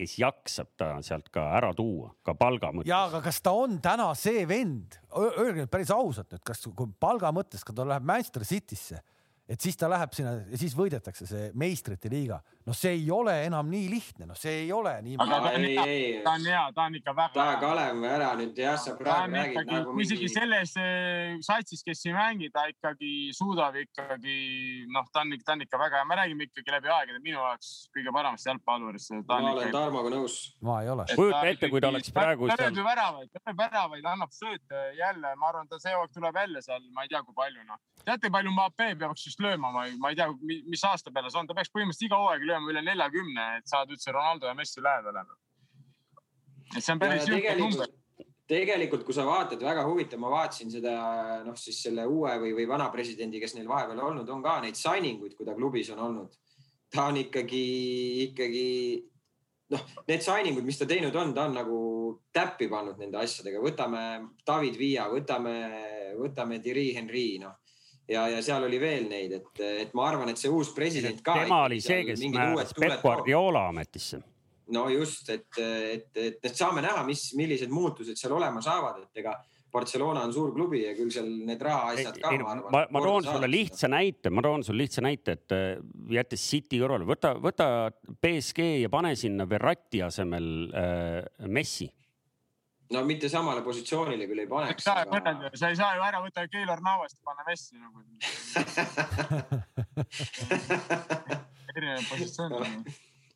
Speaker 2: kes jaksab ta sealt ka ära tuua, ka palga mõttes.
Speaker 1: ja aga kas ta on täna see vend, öelge nüüd päris ausalt nüüd, kas, palga mõttes, kui ta läheb Manchester City'sse, et siis ta läheb sinna ja siis võidetakse see meistrite liiga. no see ei ole enam nii lihtne, no see ei ole nii.
Speaker 3: aga ta on
Speaker 4: ei,
Speaker 3: hea
Speaker 4: ei.,
Speaker 3: ta on hea, ta on ikka väga
Speaker 4: ta. Kalev ära nüüd jah, sa praegu räägid
Speaker 3: ikkagi
Speaker 4: nagu,
Speaker 3: isegi
Speaker 4: mingi,
Speaker 3: selles eh, satsis, kes siin mängib, ta ikkagi suudab ikkagi, noh, ta on, ta on ikka väga hea, me räägime ikkagi läbi aegade minu jaoks kõige paremast jalgpallurist.
Speaker 4: ma olen Tarmoga nõus.
Speaker 1: ma ei ole.
Speaker 2: Kujuta ette, kui ta oleks praegu
Speaker 3: ta lööb ju väravaid, ta lööb väravaid, annab sööte jälle, ma arvan, ta see hooaeg tuleb välja seal, ma ei tea, kui palju noh. teate, palju Mbappé peaks just lööma, ma ei, ma ei tea, mis aasta peale see on, ta peaks põhimõtteliselt iga hooaeg lööma üle neljakümne, et saada üldse Ronaldo ja Messi lähedale. et see on päris jõhker number.
Speaker 4: tegelikult, tegelikult, kui sa vaatad, väga huvitav, ma vaatasin seda noh, siis selle uue või, või vana presidendi, kes neil vahepeal olnud on ka neid signing uid, kui ta klubis on olnud. ta on ikkagi, ikkagi noh, need signing ud, mis ta teinud on, ta on nagu täppi pannud nende asjadega, võtame David Villa, võtame, võtame Thierry Henry, noh ja, ja seal oli veel neid, et, et ma arvan, et see uus president ka.
Speaker 2: tema oli see, kes määras Peep Guardiola ametisse.
Speaker 4: no just, et, et, et, et saame näha, mis, millised muutused seal olema saavad, et ega Barcelona on suur klubi ja küll seal need rahaasjad ka.
Speaker 2: ma, ma toon sulle lihtsa näite, ma toon sulle lihtsa näite, et äh, jättes City kõrvale, võta, võta BSG ja pane sinna Verratti asemel äh, Messi.
Speaker 4: No mitte samale positsioonile küll ei paneks.
Speaker 3: sa ei saa ju ära võtta Keilor Navast ja panna Messi nagu. erinev positsioon.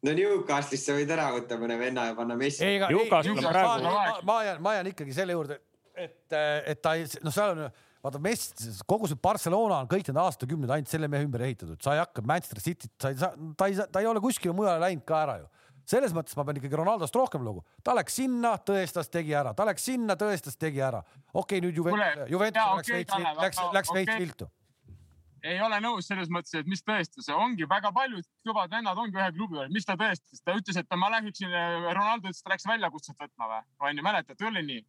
Speaker 4: no Newcastle'ist sa võid ära võtta mõne venna ja panna Messi.
Speaker 1: ei, ega
Speaker 2: Newcastle on praegu-
Speaker 1: ma, ma, ma jään, ma jään ikkagi selle juurde, et, et ta ei, noh, seal on, vaata Messi, kogu see Barcelona on kõik need aastakümned ainult selle mehe ümber ehitatud, sa ei hakka Manchester City't, sa ei saa, ta ei saa, ta ei ole kuskile mujale läinud ka ära ju selles mõttes ma pean ikkagi Ronaldost rohkem lugu, ta läks sinna, tõestas, tegi ära, ta läks sinna, tõestas, tegi ära. okei okay,, nüüd Juventus Juventus
Speaker 3: jaa,
Speaker 1: läks
Speaker 3: okei,
Speaker 1: veits, läks,
Speaker 3: aga
Speaker 1: läks veits
Speaker 3: okei.
Speaker 1: viltu.
Speaker 3: ei ole nõus selles mõttes, et mis tõestas, ongi väga paljud kõvad vennad ongi ühe klubi juures, mis ta tõestas, ta ütles, et ma läheksin, Ronaldo ütles, et ta läks väljakutset võtma või, onju, mäletate, oli nii?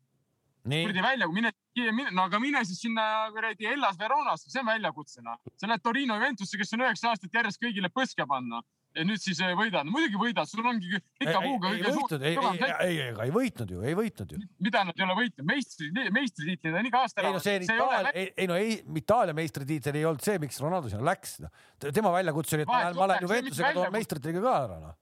Speaker 3: kuradi välja, mine, mine, no aga mine siis sinna kuradi Hellas Veronasse, see on väljakutse noh. sa lähed Torino Juventusse, kes on üheksa aastat järjest kõigile põske panna ja nüüd siis eh, võidad, muidugi võidad, sul ongi
Speaker 1: ei,
Speaker 3: pika puuga
Speaker 1: ei
Speaker 3: kõige
Speaker 1: võitnud, ei, ei, ei, ei, ei võitnud ju, ei võitnud ju.
Speaker 3: mida nad ei ole võitnud, meistri, meistritiitlid on iga aasta
Speaker 1: ei no see
Speaker 3: see ei ole
Speaker 1: Itaalia, ei, ei no ei, Itaalia meistritiitel ei olnud see, miks Ronaldo sinna läks no.. tema väljakutse oli, et ma
Speaker 3: Vahet
Speaker 1: lähen, ma lähen Juventusega toon meistritiiga ka ära noh.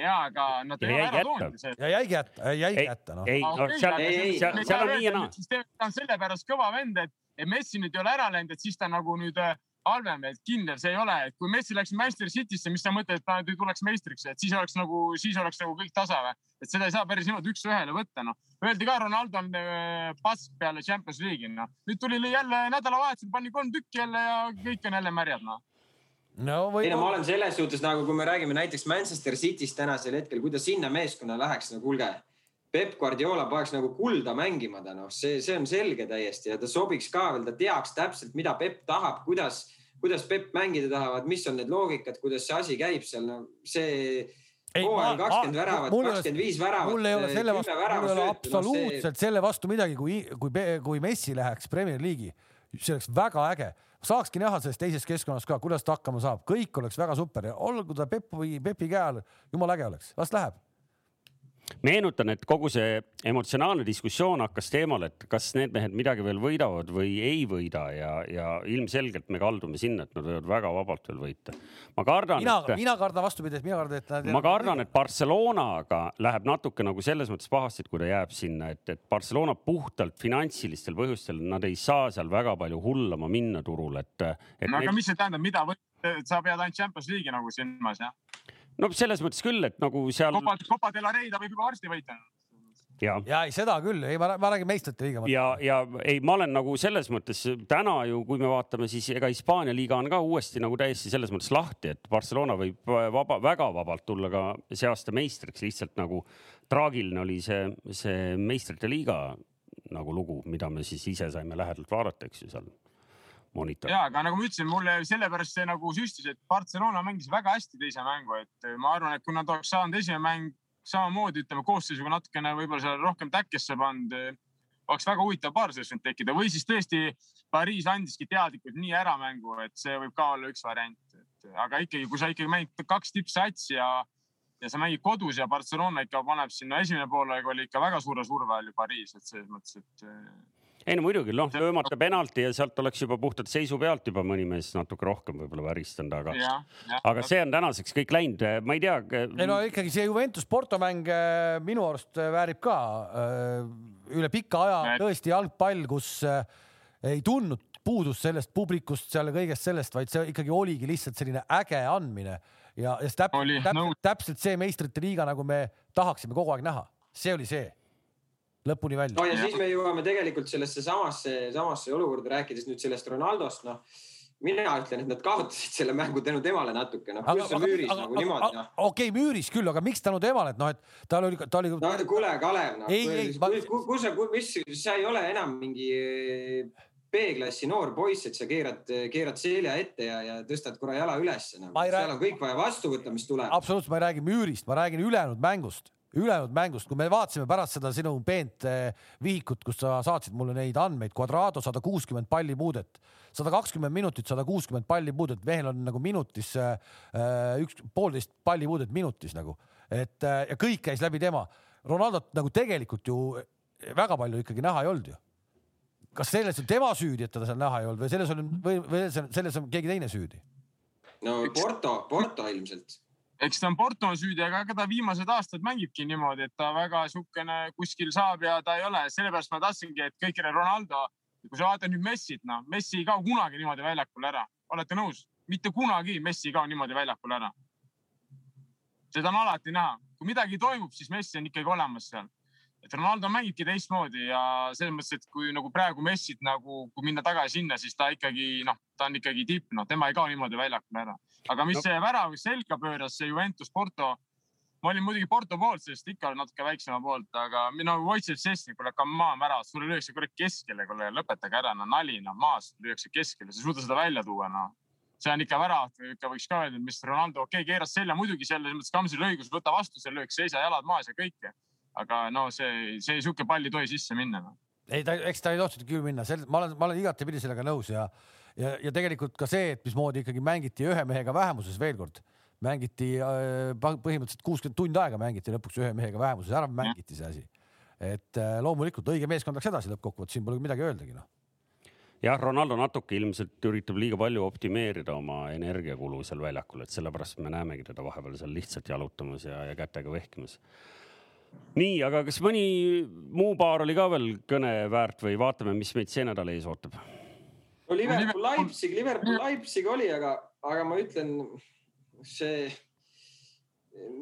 Speaker 3: ja aga nad ei ole ära toonud
Speaker 1: ja jäigi jätta, jäigi jätta noh.
Speaker 2: ei, no seal,
Speaker 4: ei, ei,
Speaker 2: seal, seal on nii ja naa.
Speaker 3: ta on sellepärast kõva vend, et, et Messi nüüd ei ole ära läinud, et siis ta nagu nüüd äh, halvem, et kindel see ei ole, et kui Messi läks Manchester City'sse, mis sa mõtled, et ta nüüd tuleks meistriks, et siis oleks nagu, siis oleks nagu kõik tasa või? et seda ei saa päris niimoodi üks-ühele võtta, noh. Öeldi ka, Ronaldo on äh, pask peale Champions League'i, noh. nüüd tuli jälle nädalavahetusel, pani kolm tükki jälle ja kõik on jälle märjad, noh.
Speaker 1: no
Speaker 4: ei no ma olen selles suhtes nagu, kui me räägime näiteks Manchester City'st tänasel hetkel, kui ta sinna meeskonna läheks, no kuulge. Peep Guardiola paneks nagu kulda mängima ta noh, see, see on selge täiesti ja ta sobiks ka veel, ta teaks täpselt, mida Peep tahab, kuidas, kuidas Peep mängida tahavad, mis on need loogikad, kuidas see asi käib seal, no see hooajal kakskümmend väravat, kakskümmend viis väravat.
Speaker 1: mul ei ole selle vastu, mul ei ole absoluutselt selle vastu midagi, kui, kui, kui Messi läheks Premier League'i, see oleks väga äge. saakski näha sellest teisest keskkonnast ka, kuidas ta hakkama saab, kõik oleks väga super ja olgu ta Pepp või Pepi käe all, jumala äge oleks, las läheb.
Speaker 2: Meenutan, et kogu see emotsionaalne diskussioon hakkas teemal, et kas need mehed midagi veel võidavad või ei võida ja, ja ilmselgelt me kaldume sinna, et nad võivad väga vabalt veel võita. ma kardan,
Speaker 1: mina,
Speaker 2: et
Speaker 1: mina kardan vastupidi, et mina kardan, et nad.
Speaker 2: ma kardan, et Barcelonaga läheb natuke nagu selles mõttes pahasti, et kui ta jääb sinna, et, et Barcelona puhtalt finantsilistel põhjustel, nad ei saa seal väga palju hullama minna turul, et, et
Speaker 3: no aga
Speaker 2: neid,
Speaker 3: mis see tähendab, mida võtta, sa pead ainult Champions League'i nagu silmas jah?
Speaker 2: No selles mõttes küll, et nagu seal
Speaker 3: Copa, Copa de la Rey ta võib juba varsti võita.
Speaker 2: ja
Speaker 1: ja ei, seda küll, ei, ma, ma räägin meistrite liiga.
Speaker 2: ja, ja ei, ma olen nagu selles mõttes täna ju, kui me vaatame, siis ega Hispaania liiga on ka uuesti nagu täiesti selles mõttes lahti, et Barcelona võib vaba, väga vabalt tulla ka see aasta meistriks, lihtsalt nagu traagiline oli see, see meistrite liiga nagu lugu, mida me siis ise saime lähedalt vaadata, eks ju seal monitor.
Speaker 3: ja, aga nagu ma ütlesin, mulle sellepärast see nagu süstis, et Barcelona mängis väga hästi teise mängu, et ma arvan, et kui nad oleks saanud esimene mäng samamoodi, ütleme koosseisuga natukene võib-olla seal rohkem täkkesse pannud, oleks väga huvitav paar sellest võinud tekkida või siis tõesti Pariis andiski teadlikult nii ära mängu, et see võib ka olla üks variant, et aga ikkagi, kui sa ikkagi mängid kaks tippsatsi ja ja sa mängid kodus ja Barcelona ikka paneb sinna esimene poolaeg oli ikka väga suure surve all ju Pariis, et selles mõttes, et
Speaker 2: ei no muidugi, noh, löömata penalti ja sealt oleks juba puhtalt seisu pealt juba mõni mees natuke rohkem võib-olla väristanud, aga, aga see on tänaseks kõik läinud, ma ei tea.
Speaker 1: ei no ikkagi see Juventus Porto mäng äh, minu arust äh, väärib ka äh, üle pika aja tõesti jalgpall, kus ei tundnud puudust sellest publikust seal ja kõigest sellest, vaid see ikkagi oligi lihtsalt selline äge andmine. Ja, ja täpselt, täpselt, täpselt see meistrite liiga, nagu me tahaksime kogu aeg näha, see oli see lõpuni välja
Speaker 4: no ja siis me jõuame tegelikult sellesse samasse, samasse olukorda, rääkides nüüd sellest Ronaldost, noh. mina ütlen, et nad kaotasid selle mängu tänu temale natuke, noh, pluss on müüris nagu niimoodi, noh.
Speaker 1: okei, müüris küll, aga miks tänu temale, et noh, et tal oli, ta oli
Speaker 4: no kuule, Kalev, noh
Speaker 1: Ei, ei,, ma-
Speaker 4: kus, kus sa, mis, sa ei ole enam mingi eh, B-klassi noor poiss, et sa keerad, keerad selja ette ja, ja tõstad korra jala ülesse nagu..
Speaker 1: Ei
Speaker 4: seal
Speaker 1: räägi-
Speaker 4: on kõik vaja vastu võtta, mis tuleb.
Speaker 1: absoluutselt, ma ei räägi müürist, ma räägin ülejäänud mängust, ülejäänud mängust, kui me vaatasime pärast seda sinu peent eh, vihikut, kus sa saatsid mulle neid andmeid, Quadrado sada kuuskümmend pallipuudet, sada kakskümmend minutit, sada kuuskümmend pallipuudet, mehel on nagu minutis eh, üks poolteist pallipuudet minutis nagu, et eh, ja kõik käis läbi tema. Ronaldot nagu tegelikult ju väga palju ikkagi näha ei olnud ju. kas selles on tema süüdi, et teda seal näha ei olnud või selles on või, või selles on keegi teine süüdi?
Speaker 4: no Porto, Porto ilmselt.
Speaker 3: Eks ta on Porto süüdi, aga ega ta viimased aastad mängibki niimoodi, et ta väga sihukene kuskil saab ja ta ei ole, sellepärast ma tahtsingi, et kõikidele Ronaldo, kui sa vaatad nüüd Messit, noh, Messi ei kao kunagi niimoodi väljakul ära, olete nõus? mitte kunagi Messi ei kao niimoodi väljakul ära. seda on alati näha, kui midagi toimub, siis Messi on ikkagi olemas seal. Et Ronaldo mängibki teistmoodi ja selles mõttes, et kui nagu praegu Messit nagu, kui minna tagasi sinna, siis ta ikkagi noh, ta on ikkagi tipp, noh, tema ei kao niimoodi väljakul ära. aga mis
Speaker 1: No.
Speaker 3: see värav selga pööras, see Juventus Porto, ma olin muidugi Porto poolt, sest ikka natuke väiksema poolt, aga mina Wojciech Szczesny, kuule, come on, värav, sulle lüüakse kurat keskele, kuule lõpetage ära, no nali, no maas lüüakse keskele, sa ei suuda seda välja tuua, noh see on ikka värav, ikka võiks ka öelda, et mis Ronaldo, okei okay,, keeras selja muidugi selles mõttes Kamsil õigus, võta vastu, see lööks, seisa jalad maas ja kõike. Aga no see, see sihuke pall ei tohi sisse minna no..
Speaker 1: ei ta, eks ta ei tohtinud küll minna, sel-, ma olen, ma olen igatepidi sellega nõus ja ja, ja tegelikult ka see, et mismoodi ikkagi mängiti ühe mehega vähemuses veel kord, mängiti äh, põhimõtteliselt kuuskümmend tundi aega mängiti lõpuks ühe mehega vähemuses, ära mängiti see asi. et äh, loomulikult õige meeskond läks edasi lõppkokkuvõttes, siin pole midagi öeldagi noh.
Speaker 2: jah, Ronaldo natuke ilmselt üritab liiga palju optimeerida oma energiakulu seal väljakul, et sellepärast me näemegi teda vahepeal seal lihtsalt jalutamas ja, ja kätega vehkimas. nii, aga kas mõni muu paar oli ka veel kõne väärt või vaatame, mis meid see nädal ees ootab?
Speaker 4: no Liverpool, Leipzig, Liverpool, Leipzig oli, aga, aga ma ütlen, see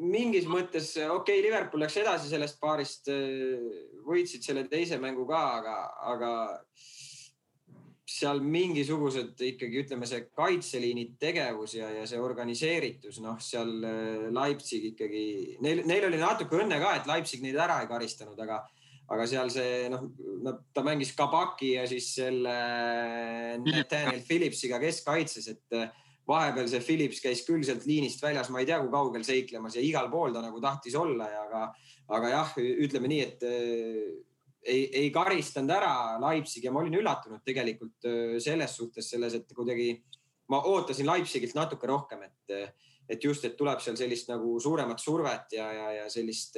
Speaker 4: mingis mõttes okei okay,, Liverpool läks edasi sellest paarist, võitsid selle teise mängu ka, aga, aga seal mingisugused ikkagi ütleme, see kaitseliini tegevus ja, ja see organiseeritus, noh, seal äh, Leipzig ikkagi, neil, neil oli natuke õnne ka, et Leipzig neid ära ei karistanud, aga, aga seal see noh, ta mängis Kabaki ja siis selle Nathaniel Phillipsiga keskkaitses, et äh, vahepeal see Phillips käis küll sealt liinist väljas, ma ei tea, kui kaugel seiklemas ja igal pool ta nagu tahtis olla ja aga, aga jah, ütleme nii, et ei, ei karistanud ära Leipzig ja ma olin üllatunud tegelikult äh, selles suhtes selles, et kuidagi ma ootasin Leipzigilt natuke rohkem, et, et just, et tuleb seal sellist nagu suuremat survet ja, ja, ja sellist,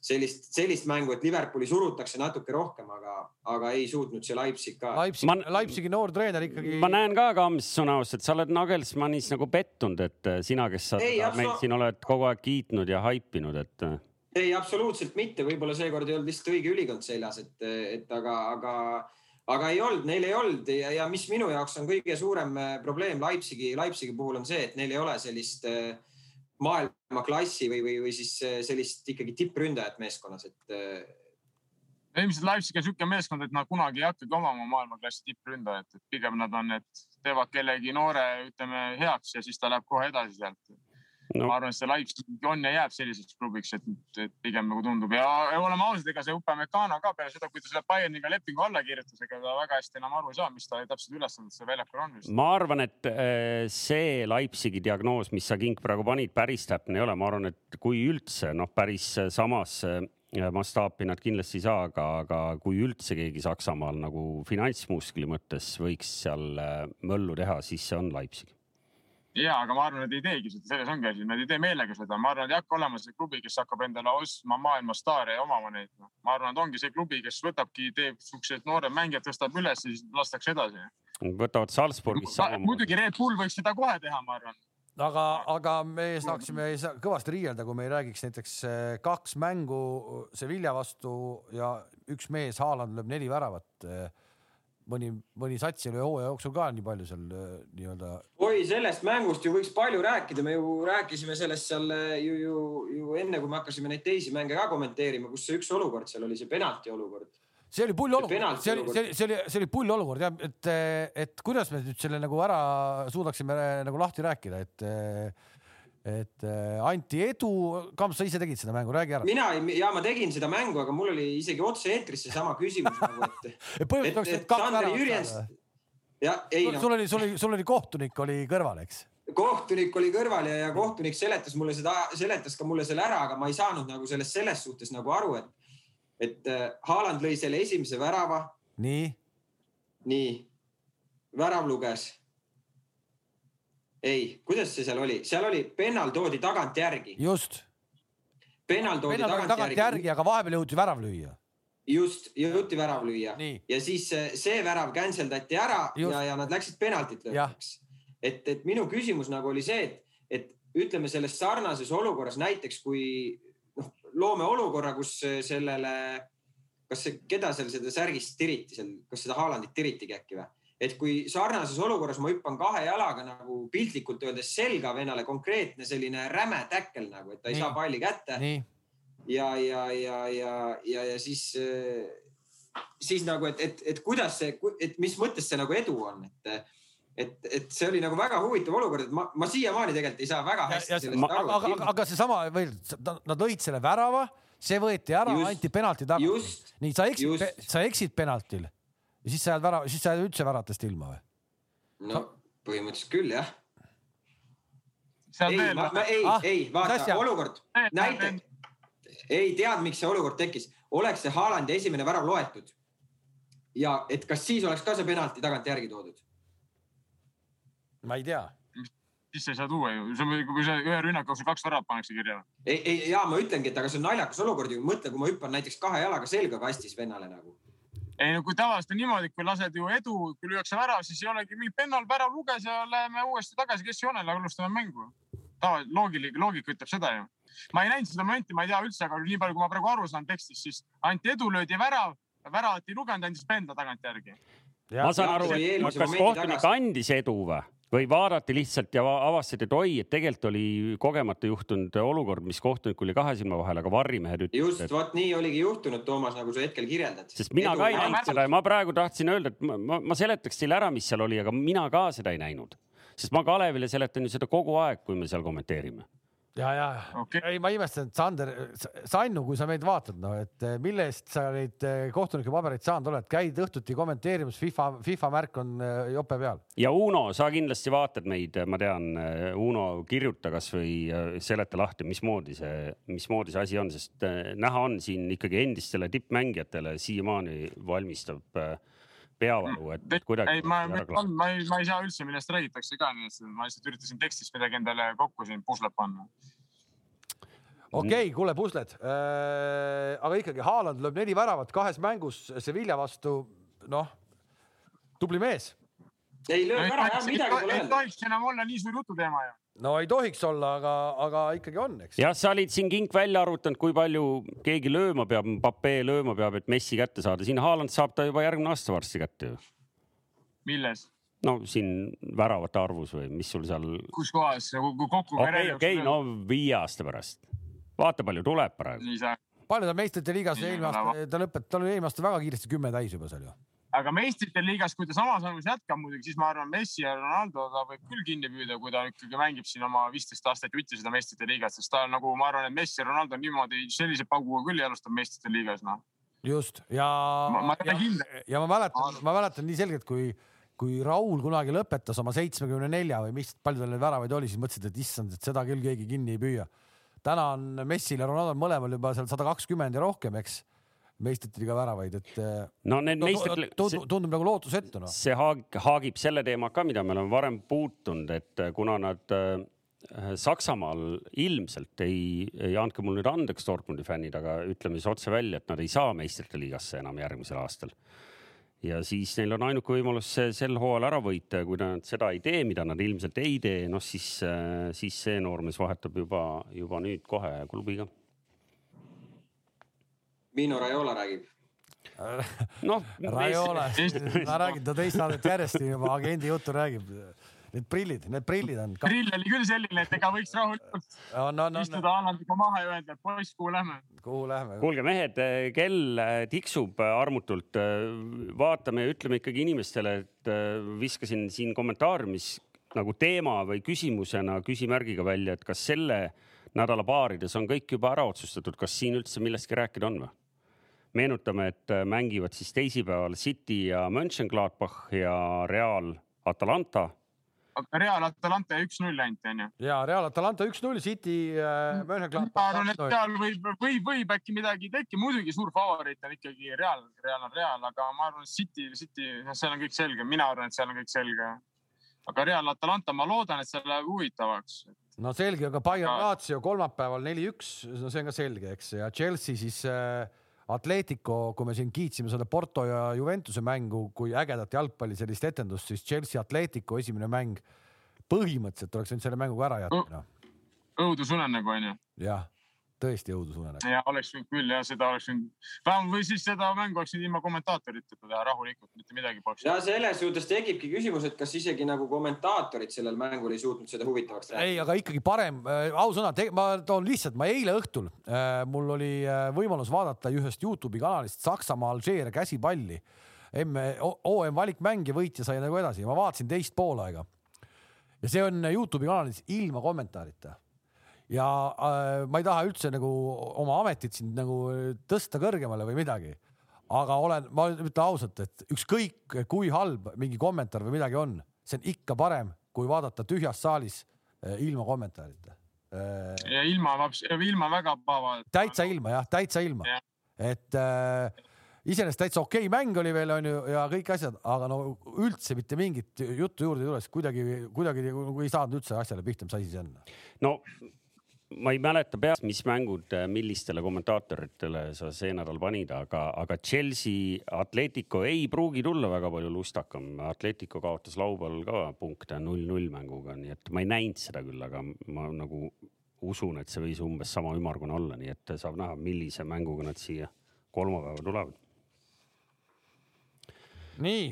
Speaker 4: sellist, sellist mängu, et Liverpooli surutakse natuke rohkem, aga, aga ei suutnud see Leipzig ka.
Speaker 1: Leipzig ma..., Leipzigi noor treener ikkagi.
Speaker 2: ma näen ka Kams sõnaust, et sa oled Nagelsmannis nagu pettunud, et sina, kes sa ei, meid siin oled kogu aeg kiitnud ja haipinud, et
Speaker 4: ei, absoluutselt mitte, võib-olla seekord ei olnud lihtsalt õige ülikond seljas, et, et aga, aga, aga ei olnud, neil ei olnud ja, ja mis minu jaoks on kõige suurem äh, probleem Leipzigi, Leipzigi puhul on see, et neil ei ole sellist äh, maailmaklassi või, või, või siis äh, sellist ikkagi tippründajat meeskonnas, et.
Speaker 3: ilmselt Leipzig on niisugune meeskond, et nad kunagi ei hakkagi omama maailmaklassi tippründajat, et pigem nad on, et teevad kellegi noore, ütleme heaks ja siis ta läheb kohe edasi sealt no.. ma arvan, et see Leipzig on ja jääb selliseks klubiks, et, et pigem nagu tundub. Ja, ja oleme ausad, ega see Upamecano ka peale seda, kui ta selle Bayerniga lepingu alla kirjutas, ega ta väga hästi enam aru ei saa, mis ta täpselt ülesanded seal väljakul on
Speaker 2: ma arvan, et äh, see Leipzigi diagnoos, mis sa Kink praegu panid, päris täpne ei ole, ma arvan, et kui üldse noh, päris samas mastaapi nad kindlasti ei saa, aga, aga kui üldse keegi Saksamaal nagu finantsmuskli mõttes võiks seal äh, möllu teha, siis see on Leipzig
Speaker 3: ja, aga ma arvan, et ei teegi seda, selles ongi asi, nad ei tee meelega seda, ma arvan, et ei hakka olema see klubi, kes hakkab endale ostma maailma staare ja omama neid ma arvan, et ongi see klubi, kes võtabki, teeb siuksed noored mängijad, tõstab üles ja siis lastakse edasi.
Speaker 2: võtavad Salzburgis
Speaker 3: samamoodi. muidugi Red Bull võiks seda kohe teha, ma arvan
Speaker 1: aga, aga me saaksime kõvasti riielda, kui me ei räägiks näiteks eh, kaks mängu Sevilla vastu ja üks mees, Haaland lööb neli väravat eh, mõni, mõni sats löö hooaja jooksul ka nii palju seal äh, nii-öelda.
Speaker 4: oi, sellest mängust ju võiks palju rääkida, me ju rääkisime sellest seal äh, ju, ju, ju enne, kui me hakkasime neid teisi mänge ka kommenteerima, kus see üks olukord seal oli, see penalti olukord
Speaker 1: see oli pull olukord, see oli, see oli, see oli, see oli pull olukord jah, et, et kuidas me nüüd selle nagu ära suudaksime nagu lahti rääkida, et et äh, anti edu, Kamps, sa ise tegid seda mängu, räägi ära.
Speaker 4: mina ja ma tegin seda mängu, aga mul oli isegi otse-eetris seesama küsimus nagu, et
Speaker 1: põhimõtteliselt oleks kaks ära võtta.
Speaker 4: ja ei
Speaker 1: noh. sul oli, sul oli, sul oli kohtunik oli kõrval, eks?
Speaker 4: kohtunik oli kõrval ja, ja kohtunik seletas mulle seda, seletas ka mulle selle ära, aga ma ei saanud nagu sellest selles suhtes nagu aru, et, et äh, Haaland lõi selle esimese värava.
Speaker 1: nii?
Speaker 4: nii, värav luges ei, kuidas see seal oli, seal oli, pennal toodi tagantjärgi.
Speaker 1: just.
Speaker 4: pennal toodi
Speaker 1: pennal tagantjärgi, tagantjärgi, aga vahepeal jõuti värav lüüa.
Speaker 4: just, jõuti värav lüüa ja siis see värav cancel dati ära just. ja, ja nad läksid penaltit löömiseks. et, et minu küsimus nagu oli see, et, et ütleme selles sarnases olukorras näiteks kui noh, loome olukorra, kus sellele, kas see, keda seal seda särgist tiriti seal, kas seda Haalandit tiritigi äkki või? Et kui sarnases olukorras ma hüppan kahe jalaga nagu piltlikult öeldes selga vennale, konkreetne selline räme täkkel nagu, et ta ei Nii. saa palli kätte. ja, ja, ja, ja, ja, ja siis, siis nagu, et, et, et kuidas see, et mis mõttes see nagu edu on, et et, et see oli nagu väga huvitav olukord, et ma, ma siiamaani tegelikult ei saa väga hästi ja, sellest
Speaker 1: aru. aga, aga, aga seesama veel, nad lõid selle värava, see võeti ära, anti penalti tagasi. nii, sa eksid, sa eksid penaltil ja siis sa jääd värav, siis sa jääd üldse väratast ilma või?
Speaker 4: no põhimõtteliselt küll jah.
Speaker 3: ei,
Speaker 4: ei ah,, ei vaata olukord, näite, ei tead, miks see olukord tekkis, oleks see Haalandi esimene värav loetud. Ja et kas siis oleks ka see penalti tagantjärgi toodud?
Speaker 1: ma ei tea.
Speaker 3: Siis sa ei saa tuua ju, kui sa ühe rünnaku jooksul kaks väravat pannakse kirja.
Speaker 4: ei, ei ja ma ütlengi, et aga see on naljakas olukord ju, mõtle, kui ma hüppan näiteks kahe jalaga selga kastis vennale nagu
Speaker 3: ei no kui tavaliselt on niimoodi, kui lased ju edu, kui lüüakse värav, siis ei olegi mingi pennal värav luges ja läheme uuesti tagasi keskjoonele, alustame mängu. tava, loogiline, loogika ütleb seda ju. ma ei näinud seda momenti, ma ei tea üldse, aga nii palju, kui ma praegu aru saan tekstist, siis anti edu, löödi värav, väravat ei lugenud, andis penda tagantjärgi.
Speaker 2: ma saan aru, et kas kohtunik andis edu või? Või vaadati lihtsalt ja va- avastati, et oi, et tegelikult oli kogemata juhtunud olukord, mis kohtunikul oli kahe silma vahel, aga varrimehed
Speaker 4: just
Speaker 2: ütlesid, et
Speaker 4: vot nii oligi juhtunud, Toomas, nagu sa hetkel kirjeldad.
Speaker 2: sest mina ka ei
Speaker 3: Edu-
Speaker 2: näinud seda ja ma praegu tahtsin öelda, et ma, ma, ma seletaks teile ära, mis seal oli, aga mina ka seda ei näinud. sest ma Kalevile seletan ju seda kogu aeg, kui me seal kommenteerime.
Speaker 1: ja, ja
Speaker 3: Okei.
Speaker 1: ei, ma imestan, et Sander, Sannu, kui sa meid vaatad, noh, et eh, mille eest sa neid eh, kohtunike pabereid saanud oled, käid õhtuti kommenteerimas, FIFA, FIFA märk on eh, jope peal.
Speaker 2: ja Uno, sa kindlasti vaatad meid, ma tean, Uno, kirjuta kasvõi seleta lahti, mismoodi see, mismoodi see asi on, sest äh, näha on siin ikkagi endistele tippmängijatele siiamaani valmistab äh, peavalu, et kuidagi.
Speaker 3: ei, ma, ma, ma ei, ma ei saa üldse, millest räägitakse ka, nii et ma lihtsalt üritasin tekstist midagi endale kokku siin puslet panna.
Speaker 1: okei okay,, kuule, pusled äh,. aga ikkagi Haaland lööb neli väravat kahes mängus Sevilla vastu, noh, tubli mees.
Speaker 4: ei löö ära jah, midagi pole
Speaker 3: ei
Speaker 4: öelda.
Speaker 3: tohiks enam olla nii suur jututeema ju.
Speaker 1: No ei tohiks olla, aga, aga ikkagi on, eks.
Speaker 2: jah, sa olid siin kink välja arvutanud, kui palju keegi lööma peab, Mbappe lööma peab, et Messi kätte saada, siin Haaland saab ta juba järgmine aasta varsti kätte ju.
Speaker 3: milles,
Speaker 2: no siin väravate arvus või mis sul seal?
Speaker 3: kus kohas, kui kokku.
Speaker 2: okei, okei, no viie aasta pärast. vaata, palju tuleb praegu.
Speaker 1: palju ta meistrite liigas eelmine aasta, ta lõpetas, tal oli eelmine aasta väga kiiresti kümme täis juba seal ju.
Speaker 3: Aga meistrite liigas, kui ta samas arvamus jätkab muidugi, siis ma arvan, Messi ja Ronaldo ta võib küll kinni püüda, kui ta ikkagi mängib siin oma viisteist aastat jutti seda meistrite liigat, sest ta nagu, ma arvan, et Messi ja Ronaldo niimoodi sellise pauguga küll ei alusta meistrite liigas, noh.
Speaker 1: just ja
Speaker 3: Ma- ma ei ole kindel.
Speaker 1: ja ma mäletan, ma mäletan nii selgelt, kui, kui Raul kunagi lõpetas oma seitsmekümne nelja või mis, palju tal neid väravaid oli, siis mõtlesid, et issand, et seda küll keegi kinni ei püüa. täna on Messil ja Ronaldo'l mõlemal juba seal sada kakskümmend ja rohkem, eks, meistrite liiga väravaid, et eh,
Speaker 2: no need
Speaker 1: no,
Speaker 2: meistrite,
Speaker 1: tundub, tundub nagu lootusetu noh.
Speaker 2: see haag- haagib selle teema ka, mida me oleme varem puutunud, et kuna nad äh, Saksamaal ilmselt ei, ei andke mul nüüd andeks Dortmundi fännid, aga ütleme siis otse välja, et nad ei saa meistrite liigasse enam järgmisel aastal. ja siis neil on ainuke võimalus see sel hooajal ära võita ja kui nad seda ei tee, mida nad ilmselt ei tee, noh siis, siis see noormees vahetab juba, juba nüüd kohe klubi ka.
Speaker 4: Mino Raiola räägib.
Speaker 2: noh,
Speaker 1: Raiola, ma räägin ta teist saadet järjest juba agendi juttu räägib. Need prillid, need prillid on.
Speaker 3: drill oli küll selline, et ega võiks rahulikult
Speaker 1: on, on, on,
Speaker 3: istuda Haalandiga maha ja öelda, et poiss, kuhu lähme.
Speaker 1: kuhu lähme?
Speaker 2: kuulge, mehed, kell äh, tiksub äh, armutult. vaatame ja ütleme ikkagi inimestele, et äh, viskasin siin kommentaariumis nagu teema või küsimusena küsimärgiga välja, et kas selle nädala baarides on kõik juba ära otsustatud, kas siin üldse millestki rääkida on või? meenutame, et äh, mängivad siis teisipäeval City ja Mönchengladbach ja Real Atalanta
Speaker 3: aga Real Atalanta üks-null ainult onju.
Speaker 1: ja Real Atalanta üks-null, City äh,,
Speaker 3: ma arvan, et seal võib, võib, võib äkki midagi tekkida, muidugi suur favoriit on ikkagi Real, Real on Real, aga ma arvan, et City, City, noh, seal on kõik selge, mina arvan, et seal on kõik selge. aga Real Atalanta, ma loodan, et see läheb huvitavaks.
Speaker 1: no selge, aga Bayern Lazio kolmapäeval neli-üks, no see on ka selge, eks, ja Chelsea siis äh, Atletico, kui me siin kiitsime seda Porto ja Juventuse mängu kui ägedat jalgpalli sellist etendust, siis Chelsea Atletico esimene mäng põhimõtteliselt oleks võinud selle mängu ka ära jätta, noh.
Speaker 3: õudusunenägu onju.
Speaker 1: jah, tõesti õudusunenägu.
Speaker 3: ja oleks võinud küll ja seda oleks võinud, vähemalt või siis seda mängu oleks võinud ilma kommentaatorita teha rahulikult, mitte midagi poleks.
Speaker 4: ja selles suhtes tekibki küsimus, et kas isegi nagu kommentaatorid sellel mängul ei suutnud seda huvitavaks
Speaker 1: ei,
Speaker 4: rääkida.
Speaker 1: aga ikkagi parem äh,, ausõna, ma toon lihtsalt, ma eile õhtul äh,, mul oli äh, võimalus vaadata ühest Youtube'i kanalist Saksamaa Alžeeria käsipalli. M, OM valikmäng ja võitja sai nagu edasi ja ma vaatasin teist poolaega. ja see on Youtube'i kanalis ilma kommentaarita. Ja äh, ma ei taha üldse nagu oma ametit siin nagu tõsta kõrgemale või midagi. aga olen, ma ütlen ausalt, et ükskõik kui halb mingi kommentaar või midagi on, see on ikka parem, kui vaadata tühjas saalis äh, ilma kommentaarita äh,.
Speaker 3: ja ilma, ilma väga pahava.
Speaker 1: täitsa ilma jah, täitsa ilma et äh, iseenesest täitsa okei okay mäng oli veel onju ja kõik asjad, aga no üldse mitte mingit juttu juurde ei tule, sest kuidagi, kuidagi nagu ei saanud üldse asjale pihta, mis asi see on.
Speaker 2: no ma ei mäleta peast, mis mängud, millistele kommentaatoritele sa see nädal panid, aga, aga Chelsea Atletico ei pruugi tulla väga palju lustakam. Atletico kaotas laupäeval ka punkte null-null mänguga, nii et ma ei näinud seda küll, aga ma nagu usun, et see võis umbes sama ümmargune olla, nii et saab näha, millise mänguga nad siia kolmapäeva tulevad.
Speaker 1: nii,